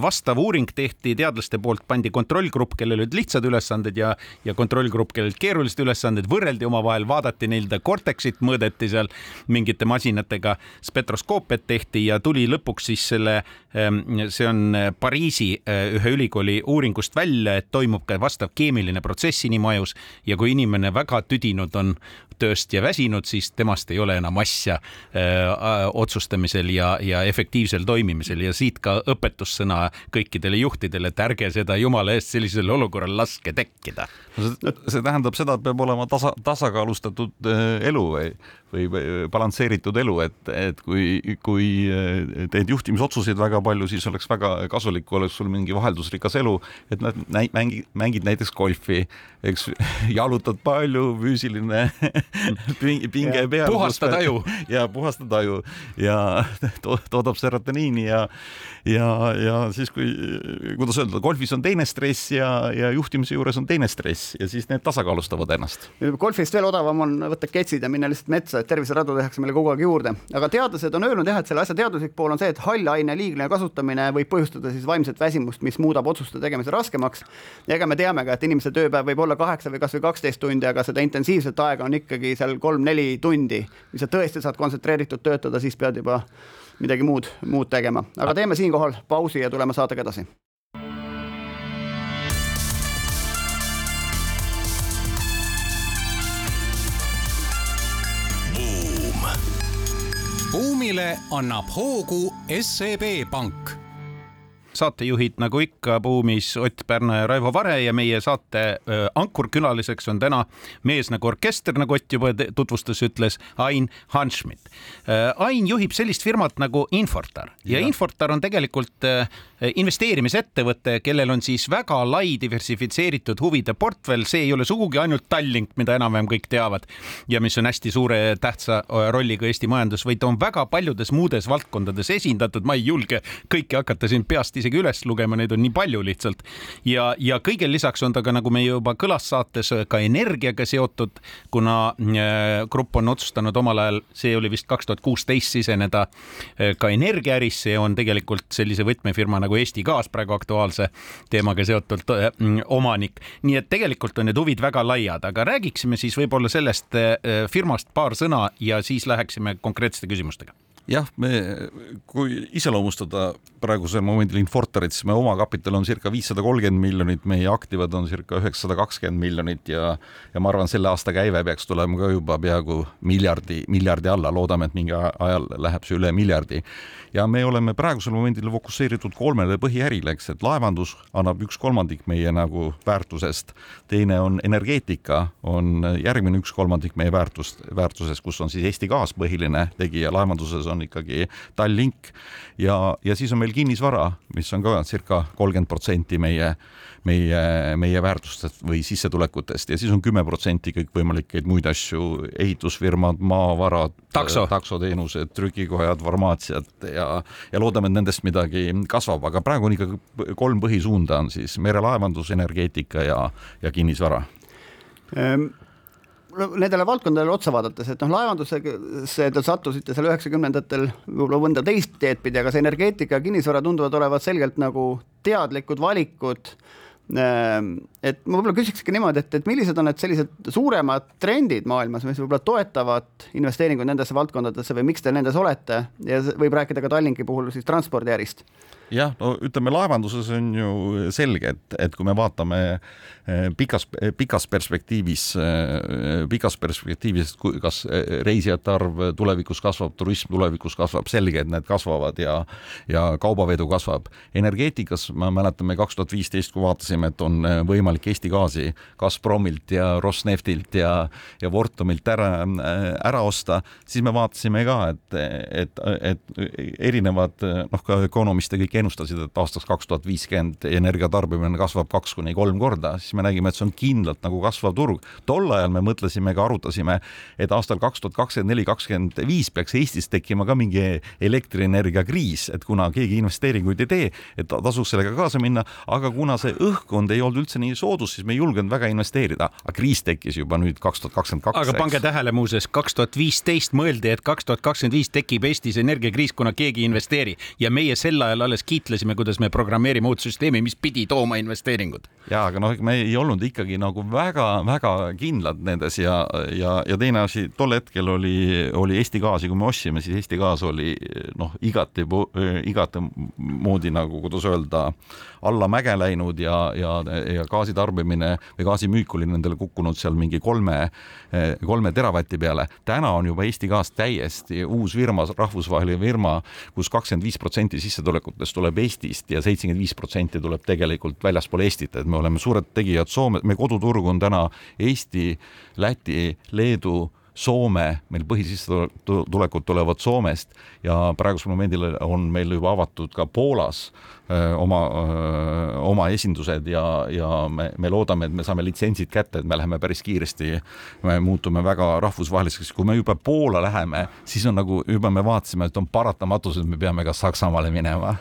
vastav uuring tehti teadlaste poolt, pandi kontrollgrupp, kellel olid lihtsad ülesanded ja, ja kontrollgrupp, kellel keerulised ülesanded, võrreldi omavahel, vaadati nii-öelda Cortexit, mõõdeti seal mingite masinatega, spektroskoopiat tehti ja tuli lõpuks siis selle, see on Pariisi ühe ülikooli uuringust välja, et toimub ka vastav keemiline protsess inimajus ja kui inimene väga tüdinud on, tööst ja väsinud, siis temast ei ole enam asja äh, otsustamisel ja, ja efektiivsel toimimisel ja siit ka õpetussõna kõikidele juhtidele, et ärge seda jumala eest sellisel olukorral laske tekkida. see tähendab seda, et peab olema tasa, tasakaalustatud äh, elu või või balansseeritud elu, et, et kui, kui äh, teed juhtimisotsuseid väga palju, siis oleks väga kasulik, kui oleks sul mingi vaheldusrikas elu, et nad mängid, mängid näiteks golfi, eks *laughs* jalutad palju, füüsiline *laughs* pinge peal. puhastad aju. *laughs* ja puhastad aju ja to toodab serotoniini ja, ja, ja siis, kui, kuidas öelda, golfis on teine stress ja, ja juhtimise juures on teine stress ja siis need tasakaalustavad ennast. golfist veel odavam on võtta ketsid ja minna lihtsalt metsa, et terviseradu tehakse meile kogu aeg juurde, aga teadlased on öelnud jah, et selle asja teaduslik pool on see, et hall aine liigne kasutamine võib põhjustada siis vaimset väsimust, mis muudab otsuste tegemise raskemaks. ja ega me teame ka, et inimese tööpäev võib olla kaheksa või kasvõi kaksteist tundi, aga seda intensiivset aega on ikkagi seal kolm-neli tundi. kui sa tõesti saad kontsentreeritud töötada, siis pead juba midagi muud, muud tegema, aga teeme siinkohal pausi ja tuleme saatega edasi. Annab hoogu SEB Pank saatejuhid nagu ikka Buumis Ott Pärna ja Raivo Vare ja meie saate äh, ankurkülaliseks on täna mees nagu orkester, nagu Ott juba tutvustas, ütles Ain Hanschmidt äh,. Ain juhib sellist firmat nagu Infortar ja, ja Infortar on tegelikult äh, investeerimisettevõte, kellel on siis väga lai diversifitseeritud huvide portfell, see ei ole sugugi ainult Tallink, mida enam-vähem kõik teavad ja mis on hästi suure tähtsa äh, rolliga Eesti majandus, vaid on väga paljudes muudes valdkondades esindatud, ma ei julge kõiki hakata siin peast isegi üles lugema, neid on nii palju lihtsalt. ja, ja kõigel lisaks on ta ka, nagu me juba kõlas saates, ka energiaga seotud, kuna äh, grupp on otsustanud omal ajal, see oli vist kaks tuhat kuusteist siseneda äh, ka energiaärisse ja on tegelikult sellise võtmefirma nagu Eesti Gaas praegu aktuaalse teemaga seotud äh, omanik. nii et tegelikult on need huvid väga laiad, aga räägiksime siis võib-olla sellest firmast paar sõna ja siis läheksime konkreetsete küsimustega jah, me, kui iseloomustada praegusel momendil Infortarit, siis meie omakapital on circa viissada kolmkümmend miljonit, meie aktivad on circa üheksasada kakskümmend miljonit ja ja ma arvan, selle aasta käive peaks tulema ka juba peaaegu miljardi, miljardi alla, loodame, et mingi ajal läheb see üle miljardi. ja me oleme praegusel momendil fokusseeritud kolmele põhiärile, eks, et laevandus annab üks kolmandik meie nagu väärtusest, teine on energeetika, on järgmine üks kolmandik meie väärtust, väärtusest, kus on siis Eesti Gaas põhiline tegija, laevanduses on ikkagi Tallink ja, ja siis on meil kinnisvara, mis on ka circa kolmkümmend protsenti meie, meie, meie väärtustest või sissetulekutest ja siis on kümme protsenti kõikvõimalikke muid asju, ehitusfirmad, maavarad, Takso. taksoteenused, trükikojad, farmaatsiad ja, ja loodame, et nendest midagi kasvab, aga praegu on ikkagi kolm põhisuunda on siis merelaevandus, energeetika ja, ja kinnisvara. Ehm, nendele valdkondadele otsa vaadates, et noh, laevandusesse te sattusite seal üheksakümnendatel võib-olla mõnda teist teed pidi, aga see energeetika ja kinnisvara tunduvad olevat selgelt nagu teadlikud valikud. Et ma võib-olla küsikski niimoodi, et, et millised on need sellised suuremad trendid maailmas, mis võib-olla toetavad investeeringuid nendesse valdkondadesse või miks te nendes olete ja võib rääkida ka Tallinki puhul siis transpordiärist jah, no ütleme, laevanduses on ju selge, et, et kui me vaatame eh, pikas, pikas perspektiivis, eh, pikas perspektiivis, kas reisijate arv tulevikus kasvab, turism tulevikus kasvab, selge, et need kasvavad ja ja kaubavedu kasvab. energeetikas me kaks tuhat viisteist, kui vaatasime, et on eh, võimalik Eesti gaasi Gazpromilt ja Rosneftilt ja, ja Fortumilt ära, ära osta, siis me vaatasime ka, et, et, et erinevad noh, ka ökonomiste kõik ennustasid, et aastaks kaks tuhat viiskümmend energiatarbimine kasvab kaks kuni kolm korda, siis me nägime, et see on kindlalt nagu kasvav turg. tol ajal me mõtlesime ka, arutasime, et aastal kaks tuhat kakskümmend neli, kakskümmend viis peaks Eestis tekkima ka mingi elektrienergia kriis, et kuna keegi investeeringuid ei tee, et tasuks sellega kaasa minna, aga kuna see õhkkond ei olnud üldse nii soodus, siis me ei julgenud väga investeerida, aga kriis tekkis juba nüüd kaks tuhat kakskümmend kaks. aga pange tähele muuseas, kaks tuhat viisteist mõeldi, et kaks tuhat kakskümmend viis tekib Eestis energiakriis, kuna keegi ei investeeri ja meie sel ajal alles kiitlesime, kuidas me programmeerime uut süsteemi, mis pidi tooma investeeringud. ja aga noh, me ei olnud ikkagi nagu väga-väga kindlad nendes ja, ja, ja teine asi, tol hetkel oli, oli Eesti Gaasi, kui me ostsime, siis Eesti Gaas oli noh, igati, igati moodi nagu, kuidas öelda, allamäge läinud ja, ja, ja gaasitarbimine või gaasimüük oli nendele kukkunud seal mingi kolme, kolme teravati peale. täna on juba Eesti Gaas täiesti uus firma, rahvusvaheline firma kus, kus kakskümmend viis protsenti sissetulekutest tuleb Eestist ja seitsekümmend viis protsenti tuleb tegelikult väljaspool Eestit, et me oleme suured tegijad Soome, meie koduturg on täna Eesti, Läti, Leedu Soome, meil põhisissetulekud tulevad Soomest ja praegusel momendil on meil juba avatud ka Poolas oma, oma esindused ja, ja me, me loodame, et me saame litsentsid kätte, et me läheme päris kiiresti, me muutume väga rahvusvaheliseks, kui me juba Poola läheme, siis on nagu juba me vaatasime, et on paratamatus, et me peame ka Saksamaale minema.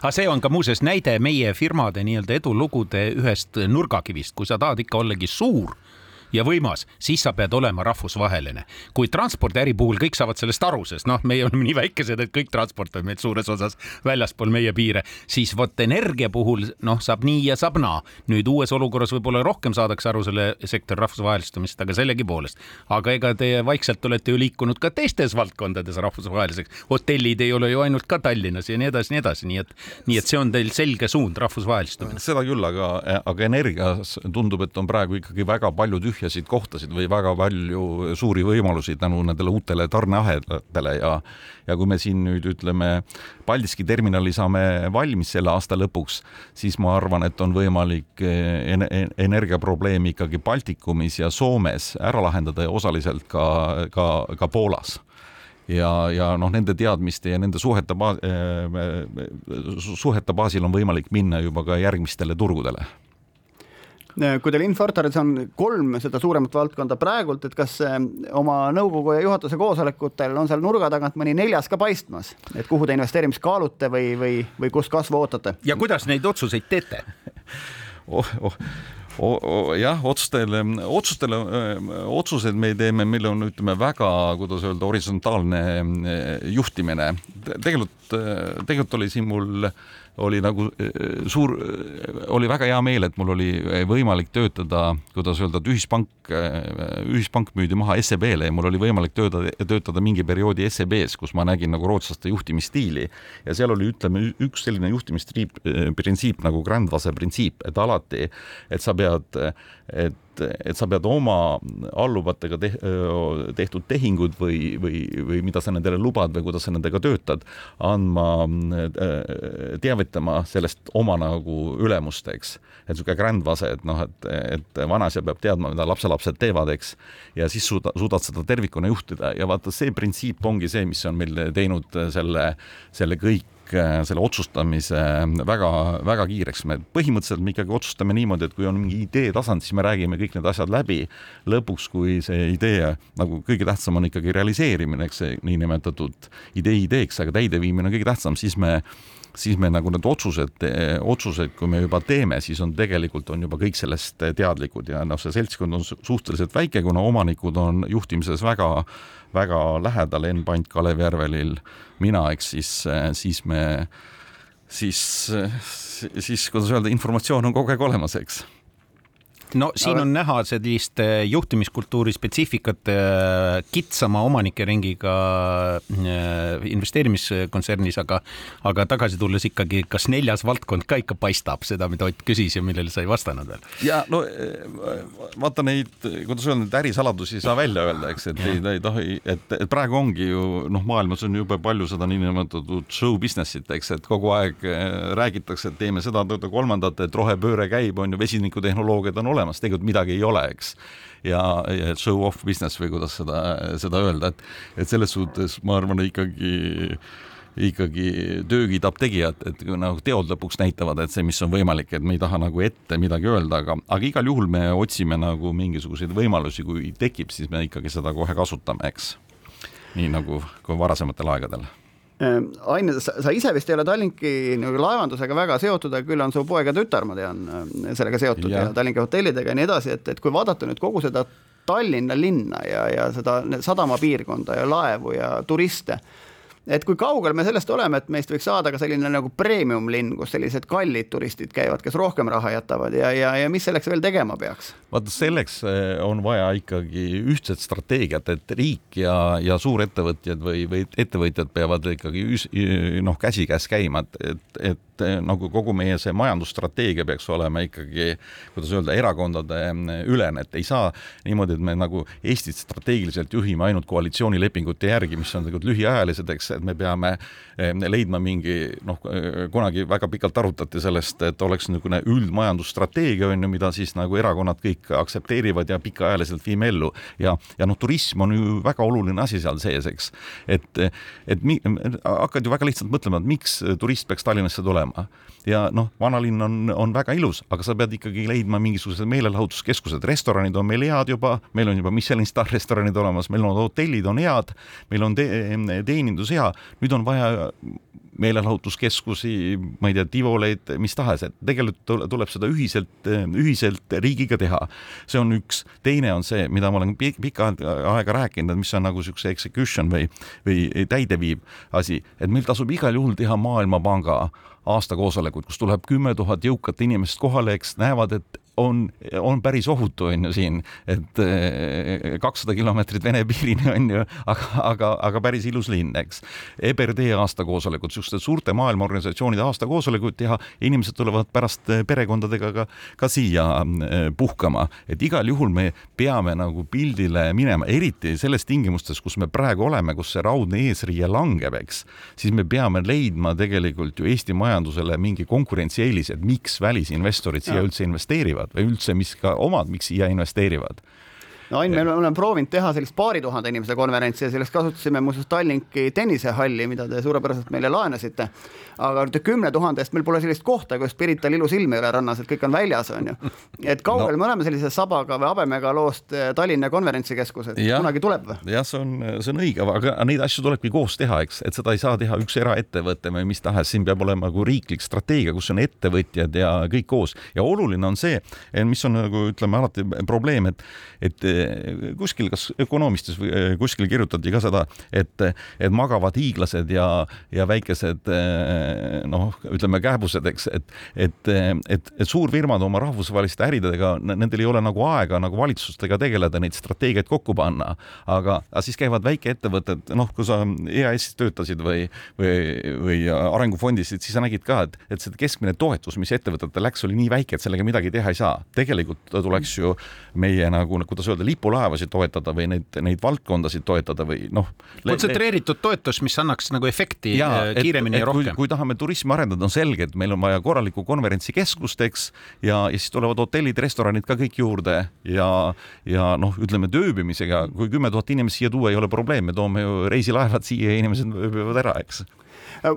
Aga see on ka muuseas näide meie firmade nii-öelda edulugude ühest nurgakivist, kui sa tahad ikka ollagi suur ja võimas, siis sa pead olema rahvusvaheline. kui transpordiäri puhul kõik saavad sellest aru, sest noh, meie oleme nii väikesed, et kõik transport on meil suures osas väljaspool meie piire, siis vot energia puhul noh, saab nii ja saab naa. nüüd uues olukorras võib-olla rohkem saadakse aru selle sektori rahvusvahelistumist, aga sellegipoolest. aga ega te vaikselt olete ju liikunud ka teistes valdkondades rahvusvaheliseks. hotellid ei ole ju ainult ka Tallinnas ja nii edasi, nii edasi, nii et, nii et see on teil selge suund, rahvusvahelistumine. seda küll, aga, aga energias tundub, et on praegu ikkagi väga palju tühja tühjasid kohtasid või väga palju suuri võimalusi tänu nendele uutele tarneahedatele ja ja kui me siin nüüd ütleme, Paldiski terminali saame valmis selle aasta lõpuks, siis ma arvan, et on võimalik eh, energiaprobleemi ikkagi Baltikumis ja Soomes ära lahendada ja osaliselt ka, ka, ka Poolas. Ja, ja noh, nende teadmiste ja nende suhete baas, eh, suhete baasil on võimalik minna juba ka järgmistele turgudele kui teil Infortaris on kolm seda suuremat valdkonda praegult, et kas oma nõukogu ja juhatuse koosolekutel on seal nurga tagant mõni neljas ka paistmas, et kuhu te investeerimist kaalute või, või, või kus kasvu ootate? ja kuidas neid otsuseid teete *laughs* oh,? Oh jah, otsustele, otsustele, otsused me teeme, meil on, ütleme väga, kuidas öelda, horisontaalne juhtimine. tegelikult, tegelikult oli siin mul äh, oli nagu äh, suur, äh, oli väga hea meel, et mul oli äh, võimalik töötada, kuidas öelda, et ühispank, ühispank müüdi maha SEB-le ja mul oli võimalik töötada, töötada mingi perioodi SEB-s, kus ma nägin nagu rootslaste juhtimisstiili. Ja seal oli, ütleme, üks selline juhtimisprintsiip nagu Grandvase printsiip, et alati, et sa pead, et et sa pead oma alluvatega te, tehtud tehingud või, või, või mida sa nendele lubad või kuidas sa nendega töötad, andma, teavitama sellest oma nagu ülemust, eks. et niisugune grändvase, et noh, et, et vanaisa peab teadma, mida lapselapsed teevad, eks. ja siis suuda, suudad seda tervikuna juhtida ja vaata, see printsiip ongi see, mis on meil teinud selle, selle kõik Äh, selle otsustamise väga-väga kiireks. me põhimõtteliselt me ikkagi otsustame niimoodi, et kui on mingi idee tasand, siis me räägime kõik need asjad läbi. lõpuks, kui see idee nagu kõige tähtsam on ikkagi realiseerimine, eks see niinimetatud idee ideeks, aga täideviimine on kõige tähtsam, siis me siis me nagu need otsused, otsused, kui me juba teeme, siis on tegelikult on juba kõik sellest teadlikud ja noh, see seltskond on suhteliselt väike, kuna omanikud on juhtimises väga väga lähedal, Enn Pant, Kalev Järvelil, mina, eks siis, siis me, siis, siis kuidas öelda, informatsioon on kogu aeg olemas, eks no siin on näha sellist äh, juhtimiskultuuri spetsiifikat äh, kitsama omanikeringiga äh, investeerimiskontsernis, aga, aga tagasi tulles ikkagi, kas neljas valdkond ka ikka paistab seda, mida Ott küsis ja millele sa ei vastanud veel? ja no vaata neid, kuidas öelda, neid ärisaladusi ei saa välja öelda, eks, et ei, ei tohi, et, et praegu ongi ju noh, maailmas on jube palju seda niinimetatud show business'it, eks, et kogu aeg räägitakse, et teeme seda, kolmandat, et rohepööre käib, on ju, vesinikutehnoloogiad on olemas olemas, tegelikult midagi ei ole, eks. ja, ja show off business või kuidas seda, seda öelda, et, et selles suhtes ma arvan, ikkagi ikkagi töö kiidab tegijat, et nagu teod lõpuks näitavad, et see, mis on võimalik, et me ei taha nagu ette midagi öelda, aga, aga igal juhul me otsime nagu mingisuguseid võimalusi, kui tekib, siis me ikkagi seda kohe kasutame, eks. nii nagu kui varasematel aegadel Ain, sa ise vist ei ole Tallinki nagu laevandusega väga seotud, aga küll on su poeg ja tütar, ma tean, sellega seotud ja, ja Tallinki hotellidega ja nii edasi, et, et kui vaadata nüüd kogu seda Tallinna linna ja, ja seda sadamapiirkonda ja laevu ja turiste et kui kaugel me sellest oleme, et meist võiks saada ka selline nagu premium linn, kus sellised kallid turistid käivad, kes rohkem raha jätavad ja, ja, ja mis selleks veel tegema peaks? Vaata, selleks eh, on vaja ikkagi ühtset strateegiat, et riik ja, ja suurettevõtjad või, või ettevõtjad peavad ikkagi noh, käsikäes käima, et, et, et nagu kogu meie see majandusstrateegia peaks olema ikkagi, kuidas öelda, erakondade ülene, et ei saa niimoodi, et me nagu Eestit strateegiliselt juhime ainult koalitsioonilepingute järgi, mis on tegelikult lühiajalised, eks, et me peame eh, leidma mingi noh, kunagi väga pikalt arutati sellest, et oleks niisugune üldmajandusstrateegia on ju, mida siis nagu erakonnad kõik aktsepteerivad ja pikaajaliselt viime ellu. Ja, ja noh, turism on ju väga oluline asi seal sees, eks. et, et mi, hakkad ju väga lihtsalt mõtlema, et miks turist peaks Tallinnasse tulema. Ja noh, vanalinn on, on väga ilus, aga sa pead ikkagi leidma mingisugused meelelahutuskeskused, restoranid on meil head juba, meil on juba Michelin star restoranid olemas, meil on hotellid on head, meil on te teenindus hea, nüüd on vaja meelelahutuskeskusi, ma ei tea, Tivoleid, mis tahes, et tegelikult tuleb seda ühiselt, ühiselt riigiga teha. see on üks, teine on see, mida ma olen pikka aega rääkinud, mis on nagu niisuguse execution või, või täideviiv asi, et meil tasub igal juhul teha Maailmapanga aastakoosolekut, kus tuleb kümme tuhat jõukat inimest kohale, eks näevad, et on, on päris ohutu, on ju siin, et eh, kakssada kilomeetrit Vene piirini on ju, aga, aga, aga päris ilus linn, eks. EBRD aastakoosolekud, niisuguste suurte maailmaorganisatsioonide aastakoosolekud teha, inimesed tulevad pärast eh, perekondadega ka, ka siia eh, puhkama, et igal juhul me peame nagu pildile minema, eriti selles tingimustes, kus me praegu oleme, kus see raudne eesriie langeb, eks, siis me peame leidma tegelikult ju Eesti majandusele mingi konkurentsieelise, et miks välisinvestorid siia üldse investeerivad investeerivad või üldse, mis ka omad, miks siia investeerivad no Ain, me oleme proovinud teha sellist paari tuhande inimese konverentsi ja selleks kasutasime muuseas Tallinki tennisehalli, mida te suurepäraselt meile laenasite. aga nüüd kümne tuhande eest meil pole sellist kohta, kus Pirital ilus ilm ei ole rannas, et kõik on väljas, on ju. et kaugel no. me oleme sellise sabaga või habemega loost eh, Tallinna konverentsikeskus, et ja, kunagi tuleb või? jah, see on, see on õige, aga neid asju tulebki koos teha, eks, et seda ei saa teha üks eraettevõte või mis tahes, siin peab olema nagu riiklik strateegia, kus on ettevõtjad ja kõik koos ja oluline on see, mis on nagu ütleme alati probleem, et, et kuskil, kas Ökonomistis või eh, kuskil kirjutati ka seda, et, et magavad hiiglased ja, ja väikesed eh, noh, ütleme kääbused, eks, et, et, et, et suurfirmad oma rahvusvaheliste äridega, nendel ei ole nagu aega nagu valitsustega tegeleda, neid strateegiaid kokku panna, aga, aga siis käivad väikeettevõtted, noh, kui sa EAS-is töötasid või, või, või Arengufondis, siis sa nägid ka, et, et see keskmine toetus, mis ettevõtetel läks, oli nii väike, et sellega midagi teha ei saa. tegelikult tuleks ju meie nagu, kuidas öelda, lipulaeva laevasid toetada või neid, neid valdkondasid toetada või noh. kontsentreeritud toetus, mis annaks nagu efekti ja, äh, kiiremini et, et ja rohkem. kui tahame turismi arendada, on selge, et meil on vaja korralikku konverentsikeskust, eks, ja, ja siis tulevad hotellid, restoranid ka kõik juurde ja, ja noh, ütleme ööbimisega, kui kümme tuhat inimest siia tuua ei ole probleem, me toome ju reisilaevad siia ja inimesed ööbivad ära, eks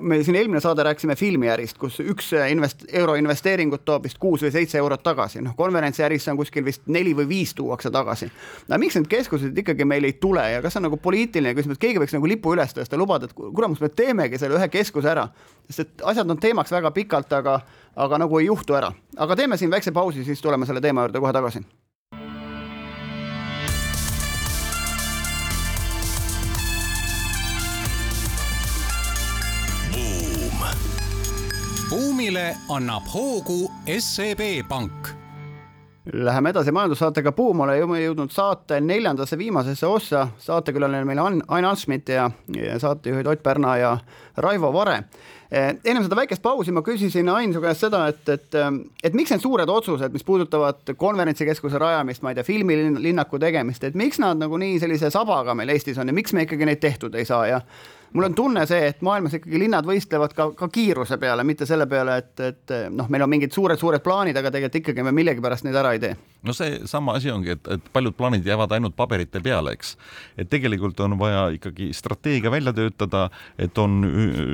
me siin eelmine saade rääkisime filmiärist, kus üks invest-, euro investeeringut toob vist kuus või seitse eurot tagasi, noh konverentsiäris on kuskil vist neli või viis tuuakse tagasi. no miks need keskused ikkagi meil ei tule ja kas on nagu poliitiline küsimus, et keegi võiks nagu lipu üles tõsta, lubada, et kuramus, me teemegi selle ühe keskuse ära, sest et asjad on teemaks väga pikalt, aga, aga nagu ei juhtu ära. aga teeme siin väikse pausi, siis tuleme selle teema juurde kohe tagasi buumile annab hoogu SEB Pank. Läheme edasi majandussaatega Buum, oleme jõudnud saate neljandasse viimasesse ossa. saatekülaline meil on Ain Ansmit ja, ja saatejuhid Ott Pärna ja Raivo Vare. Eh, enne seda väikest pausi ma küsisin Ain su käest seda, et, et, et miks need suured otsused, mis puudutavad konverentsikeskuse rajamist, ma ei tea, filmilinnaku tegemist, et miks nad nagu nii sellise sabaga meil Eestis on ja miks me ikkagi neid tehtud ei saa ja mul on tunne see, et maailmas ikkagi linnad võistlevad ka, ka kiiruse peale, mitte selle peale, et, et noh, meil on mingid suured-suured plaanid, aga tegelikult ikkagi me millegipärast neid ära ei tee. No seesama asi ongi, et, et paljud plaanid jäävad ainult paberite peale, eks. et tegelikult on vaja ikkagi strateegia välja töötada, et on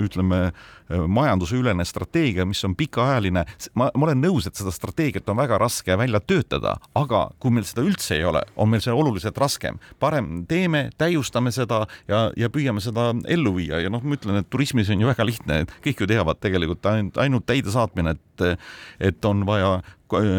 ütleme majandusülene strateegia, mis on pikaajaline. ma, ma olen nõus, et seda strateegiat on väga raske välja töötada, aga kui meil seda üldse ei ole, on meil see oluliselt raskem. parem teeme, täiustame seda ja, ja püüame seda ellu viia ja noh, ma ütlen, et turismis on ju väga lihtne, kõik ju teavad tegelikult ainult, ainult täidesaatmine, et et on vaja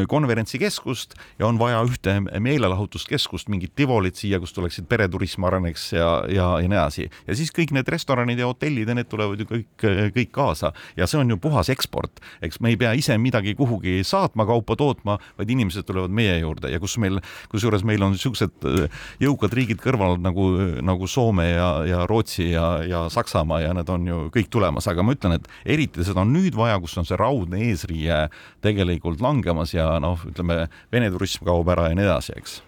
konverentsikeskust ja on vaja ühte meelelahutuskeskust, mingit Tivolit siia, kus tuleksid pereturism areneks ja, ja, ja nii edasi. ja siis kõik need restoranid ja hotellid ja need tulevad ju kõik, kõik kaasa ja see on ju puhas eksport. eks me ei pea ise midagi kuhugi saatma, kaupa tootma, vaid inimesed tulevad meie juurde ja kus meil, kusjuures meil on niisugused äh, jõukad riigid kõrval nagu, nagu Soome ja, ja Rootsi ja, ja Saksamaa ja need on ju kõik tulemas, aga ma ütlen, et eriti seda on nüüd vaja, kus on see raudne eesriie tegelikult langemas ja noh, ütleme Vene turism kaob ära ja nii edasi, eks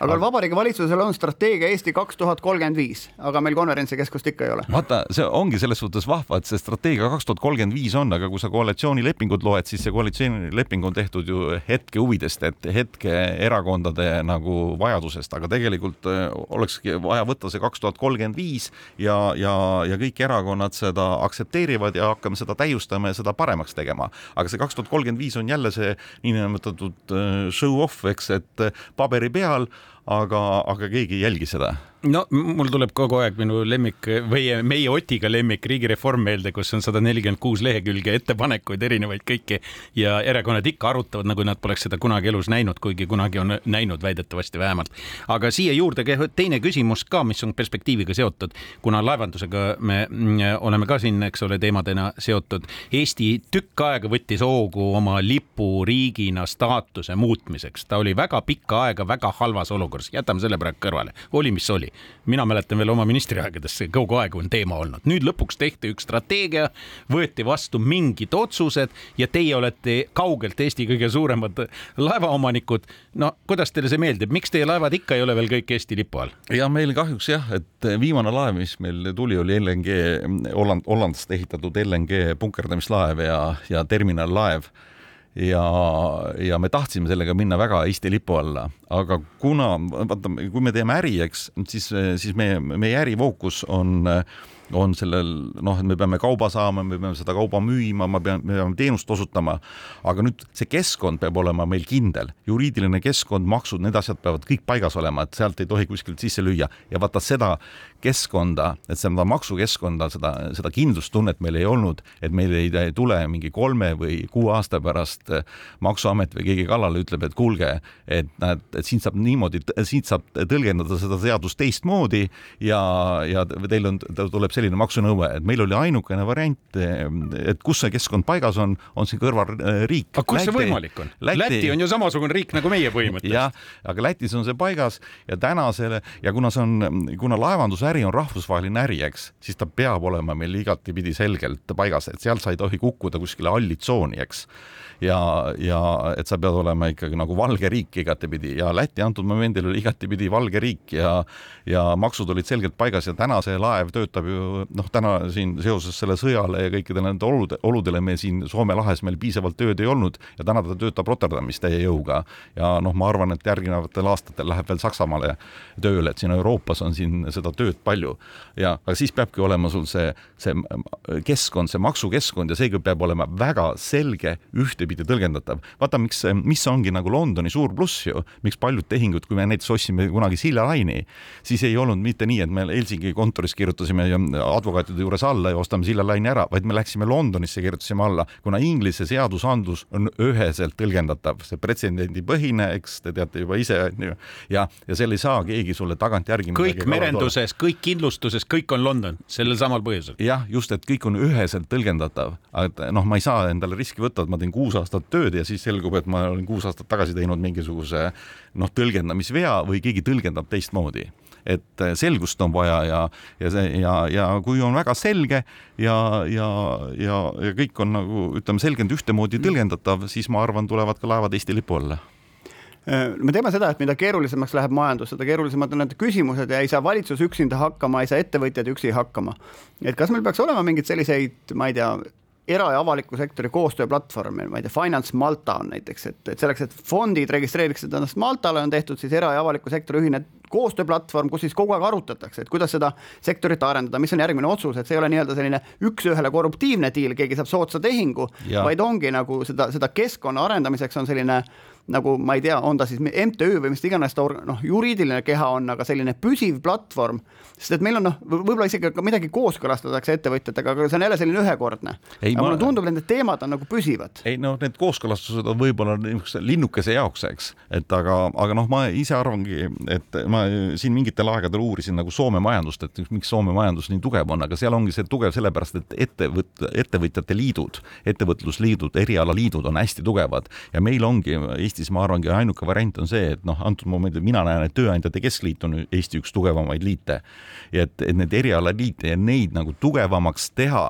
aga, Vabariigi Valitsusel on strateegia Eesti kaks tuhat kolmkümmend viis, aga meil konverentsikeskust ikka ei ole. vaata, see ongi selles suhtes vahva, et see strateegia kaks tuhat kolmkümmend viis on, aga kui sa koalitsioonilepingut loed, siis see koalitsioonileping on tehtud ju hetke huvidest, et hetke erakondade nagu vajadusest, aga tegelikult äh, olekski vaja võtta see kaks tuhat kolmkümmend viis ja, ja, ja kõik erakonnad seda aktsepteerivad ja hakkame seda täiustama ja seda paremaks tegema. aga see kaks tuhat kolmkümmend viis on jälle see niinimetatud äh, show off, eks, et paberi peal aga, aga keegi ei jälgi seda no mul tuleb kogu aeg minu lemmik või meie Otiga lemmik riigireform meelde, kus on sada nelikümmend kuus lehekülge ettepanekuid erinevaid kõiki ja erakonnad ikka arutavad, nagu nad poleks seda kunagi elus näinud, kuigi kunagi on näinud väidetavasti vähemalt. aga siia juurde teine küsimus ka, mis on perspektiiviga seotud, kuna laevandusega me mm, oleme ka siin, eks ole, teemadena seotud. Eesti tükk aega võttis hoogu oma lipuriigina staatuse muutmiseks, ta oli väga pikka aega väga halvas olukorras, jätame selle praegu kõrvale, oli, mis oli mina mäletan veel oma ministriaegadest, see kogu aeg on teema olnud. nüüd lõpuks tehti üks strateegia, võeti vastu mingid otsused ja teie olete kaugelt Eesti kõige suuremad laevaomanikud. no kuidas teile see meeldib, miks teie laevad ikka ei ole veel kõik Eesti lipu all? ja meil kahjuks jah, et viimane laev, mis meil tuli, oli LNG Holland, Hollandist ehitatud LNG punkerdamislaev ja, ja terminallaev ja, ja me tahtsime sellega minna väga Eesti lipu alla, aga kuna vaata, kui me teeme äri, eks, siis, siis meie, meie ärifookus on on sellel noh, et me peame kauba saama, me peame seda kauba müüma, ma pean, me peame teenust osutama. aga nüüd see keskkond peab olema meil kindel, juriidiline keskkond, maksud, need asjad peavad kõik paigas olema, et sealt ei tohi kuskilt sisse lüüa. Ja vaata seda keskkonda, et seda maksukeskkonda, seda, seda kindlustunnet meil ei olnud, et meil ei, tule mingi kolme või kuue aasta pärast maksuamet või keegi kallale ütleb, et kuulge, et näed, et siin saab niimoodi, siit saab tõlgendada seda seadust teistmoodi ja, ja teil on, tuleb selline maksunõue, et meil oli ainukene variant, et kus see keskkond paigas on, on siin kõrvalriik. aga kus Läti, see võimalik on? Läti, on ju samasugune riik nagu meie põhimõtteliselt. jah, aga Lätis on see paigas ja täna selle ja kuna see on, kuna laevandusäri äri on rahvusvaheline äri, eks, siis ta peab olema meil igatipidi selgelt paigas, et sealt sa ei tohi kukkuda kuskile halli tsooni, eks. Ja, ja et sa pead olema ikkagi nagu valge riik igatepidi ja Läti antud momendil oli igatepidi valge riik ja ja maksud olid selgelt paigas ja täna see laev töötab ju noh, täna siin seoses selle sõjale ja kõikidele nende olude, oludele me siin Soome lahes meil piisavalt tööd ei olnud ja täna ta töötab Rotterdamis täie jõuga. Ja noh, ma arvan, et järgnevatel aastatel läheb veel Saksamaale tööle, et siin Euroopas on siin seda tööd palju. Ja aga siis peabki olema sul see, see keskkond, see maksukeskkond ja seega peab olema väga selge ühte ühtepidi tõlgendatav. vaata, miks, mis ongi nagu Londoni suur pluss ju, miks paljud tehingud, kui me näiteks ostsime kunagi Silja Laini, siis ei olnud mitte nii, et me Helsingi kontoris kirjutasime advokaatide juures alla ja ostame Silja Laini ära, vaid me läksime Londonisse, kirjutasime alla, kuna Inglise seadusandlus on üheselt tõlgendatav, see pretsedendipõhine, eks te teate juba ise, onju, ja, ja seal ei saa keegi sulle tagantjärgi kõik merenduses, kõik kindlustuses, kõik on London, sellel samal põhjusel. jah, just, et kõik on üheselt tõlgendatav, et noh, ma ei saa endale riski võtta, et ma teen kuus aastat tööd ja siis selgub, et ma olen kuus aastat tagasi teinud mingisuguse noh, tõlgendamisvea või keegi tõlgendab teistmoodi. Et äh, selgust on vaja ja, ja see ja, ja kui on väga selge ja, ja, ja, ja kõik on nagu ütleme, selgelt ühtemoodi tõlgendatav, siis ma arvan, tulevad ka laevad Eesti lipu alla me teame seda, et mida keerulisemaks läheb majandus, seda keerulisemad on need küsimused ja ei saa valitsus üksinda hakkama, ei saa ettevõtjad üksi hakkama. et kas meil peaks olema mingeid selliseid, ma ei tea, era- ja avaliku sektori koostööplatvorm, ma ei tea, Finance Malta on näiteks, et, et selleks, et fondid registreeriksid ennast Maltale, on tehtud siis era- ja avaliku sektori ühine koostööplatvorm, kus siis kogu aeg arutatakse, et kuidas seda sektorit arendada, mis on järgmine otsus, et see ei ole nii-öelda selline üks-ühele korruptiivne diil, keegi saab soodsa tehingu, vaid ongi nagu seda, seda keskkonna arendamiseks on selline nagu ma ei tea, on ta siis MTÜ või mis iganes ta noh, juriidiline keha on, aga selline püsiv platvorm, sest et meil on noh, võib-olla isegi ka midagi kooskõlastatakse ettevõtjatega, aga see on jälle selline ühekordne. aga ma... mulle tundub, et need teemad on nagu püsivad. ei noh, need kooskõlastused on võib-olla niisuguse linnukese jaoks, eks, et aga, aga noh, ma ise arvangi, et ma siin mingitel aegadel uurisin nagu Soome majandust, et miks Soome majandus nii tugev on, aga seal ongi see tugev sellepärast, et ettevõt-, ettevõtjate liidud, ettevõtlusliidud, erialaliidud on hästi tugevad ja meil ongi Eesti Eestis ma arvangi ainuke variant on see, et noh, antud momendil mina näen, et Tööandjate Keskliit on Eesti üks tugevamaid liite. et, et need erialaliite ja neid nagu tugevamaks teha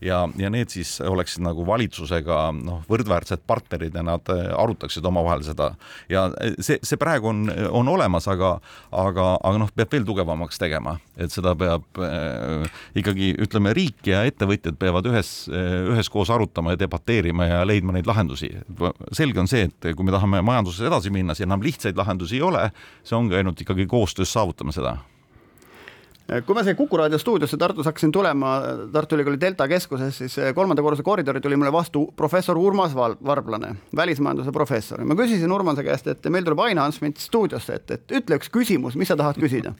ja, ja need siis oleksid nagu valitsusega noh, võrdväärsed partnerid ja nad äh, arutaksid omavahel seda. Ja äh, see, see praegu on, on olemas, aga, aga, aga noh, peab veel tugevamaks tegema, et seda peab äh, ikkagi ütleme, riik ja ettevõtjad peavad ühes üheskoos arutama ja debateerima ja leidma neid lahendusi. selge on see, et kui me tahame majanduses edasi minna, siis enam lihtsaid lahendusi ei ole, see ongi ainult ikkagi koostöös saavutame seda kui ma siia Kuku raadio stuudiosse Tartus hakkasin tulema, Tartu Ülikooli Delta keskuses, siis eh, kolmanda korruse koridori tuli mulle vastu professor Urmas Varblane, välismajanduse professor. ma küsisin Urmase käest, et meil tuleb Ain Ansmint stuudiosse, et, et ütle üks küsimus, mis sa tahad küsida.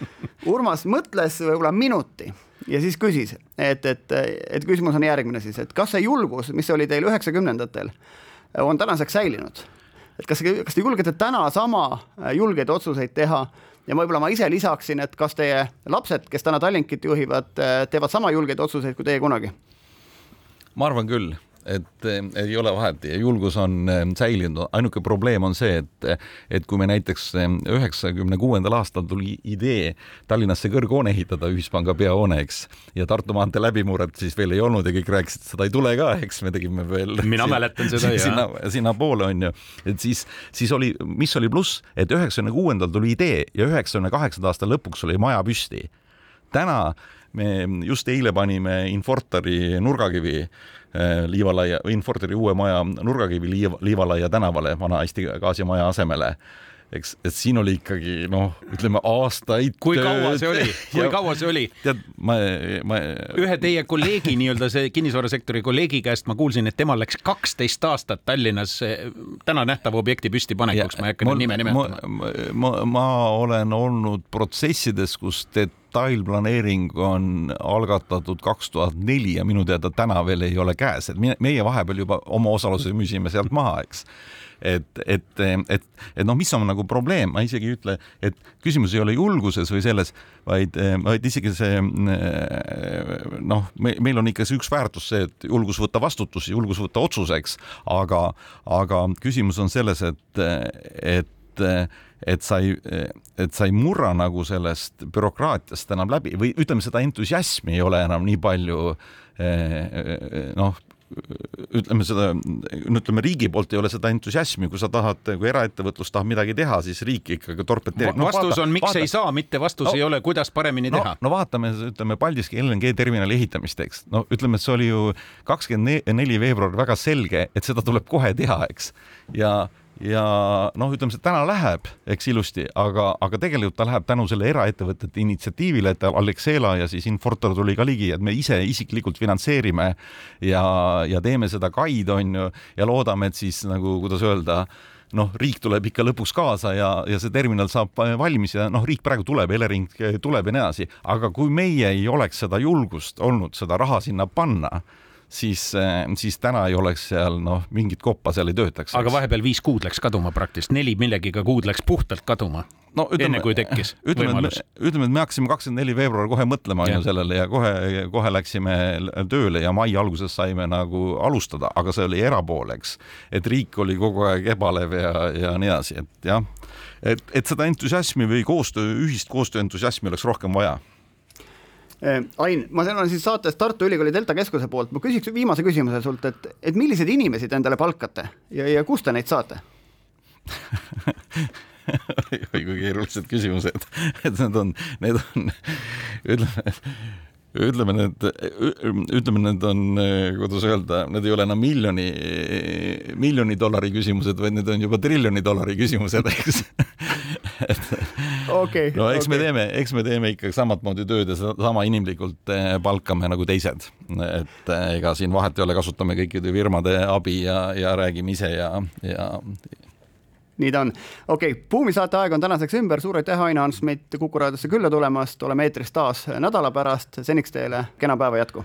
*laughs* Urmas mõtles võib-olla minuti ja siis küsis, et, et, et küsimus on järgmine siis, et kas see julgus, mis oli teil üheksakümnendatel, on tänaseks säilinud? et kas, kas te julgete täna sama julgeid otsuseid teha ja võib-olla ma ise lisaksin, et kas teie lapsed, kes täna Tallinkit juhivad, teevad sama julgeid otsuseid kui teie kunagi? ma arvan küll et ei ole vahet ja julgus on ähm, säilinud, ainuke probleem on see, et, et kui me näiteks üheksakümne kuuendal aastal tuli idee Tallinnasse kõrghoone ehitada, ühispanga peahoone, eks, ja Tartu maantee läbimurret siis veel ei olnud ja kõik rääkisid, seda ei tule ka, eks me tegime veel. *laughs* mina mäletan seda jah. sinna, sinnapoole on ju, et siis, siis oli, mis oli pluss, et üheksakümne kuuendal tuli idee ja üheksakümne kaheksanda aasta lõpuks oli maja püsti täna me just eile panime Infortari nurgakivi Liivalaia, Infortari uue maja nurgakivi Liiv, Liivalaia tänavale, vana Eesti gaasimaja asemele eks, et siin oli ikkagi noh, ütleme aastaid. kui kaua see oli, *laughs* kui kaua see oli? tead, ma, ma. ühe teie kolleegi, nii-öelda see kinnisvarasektori kolleegi käest ma kuulsin, et temal läks kaksteist aastat Tallinnas täna nähtava objekti püstipanekuks, ma ei hakka nüüd nime nimetama. ma, ma, ma olen olnud protsessides, kus detailplaneering on algatatud kaks tuhat neli ja minu teada täna veel ei ole käes, et meie vahepeal juba oma osaluse müüsime sealt maha, eks. Et, et, et, et noh, mis on nagu probleem, ma isegi ei ütle, et küsimus ei ole julguses või selles, vaid, vaid isegi see noh, me, meil on ikka see üks väärtus see, et julgus võtta vastutus, julgus võtta otsuseks, aga, aga küsimus on selles, et, et et sa ei, et sa ei murra nagu sellest bürokraatiast enam läbi või ütleme, seda entusiasmi ei ole enam nii palju noh, ütleme seda, no ütleme riigi poolt ei ole seda entusiasmi, kui sa tahad, kui eraettevõtlus tahab midagi teha, siis riik ikkagi torpeteerib no,. vastus vaata, on, miks vaata. ei saa, mitte vastus no, ei ole, kuidas paremini no, teha. no vaatame, ütleme Paldiski LNG terminali ehitamist, eks. no ütleme, et see oli ju kakskümmend neli veebruar väga selge, et seda tuleb kohe teha, eks. ja ja noh, ütleme, see täna läheb, eks ilusti, aga, aga tegelikult ta läheb tänu selle eraettevõtete initsiatiivile, et Alexela ja siis Infortar tuli ka ligi, et me ise isiklikult finantseerime ja, ja teeme seda kaid, on ju, ja loodame, et siis nagu, kuidas öelda, noh, riik tuleb ikka lõpuks kaasa ja, ja see terminal saab valmis ja noh, riik praegu tuleb, Elering tuleb ja nii edasi, aga kui meie ei oleks seda julgust olnud seda raha sinna panna siis, eh, siis täna ei oleks seal noh, mingit koppa seal ei töötaks. aga vahepeal viis kuud läks kaduma praktiliselt, neli millegiga kuud läks puhtalt kaduma no, ütleme, enne kui tekkis *laughs* ütleme, võimalus. ütleme, et me hakkasime kakskümmend neli veebruar kohe mõtlema on ju sellele ja kohe, kohe läksime tööle ja mai alguses saime nagu alustada, aga see oli erapool, eks. et riik oli kogu aeg ebalev ja, ja nii edasi, et jah, et, et seda entusiasmi või koostöö, ühist koostöö entusiasmi oleks rohkem vaja Ain, ma olen siis saates Tartu Ülikooli Delta Keskuse poolt, ma küsiks viimase küsimuse sult, et, et milliseid inimesi te endale palkate ja, ja kust te neid saate? *laughs* Oi kui keerulised küsimused, *laughs* et need on, need on, ütleme ütleme need, ütleme, need on, kuidas öelda, need ei ole enam miljoni, miljoni dollari küsimused, vaid need on juba triljoni dollari küsimused, eks *laughs* okay, *laughs* no eks okay. me teeme, eks me teeme ikkagi samat moodi tööd ja sama inimlikult eh, palkame nagu teised. et eh, ega siin vahet ei ole, kasutame kõikide firmade abi ja, ja räägime ise ja, ja nii ta on. okei okay,, Buumi saate aeg on tänaseks ümber, suur aitäh, Ain Hansmit Kuku raadiosse külla tulemast, oleme eetris taas nädala pärast, seniks teile kena päeva jätku.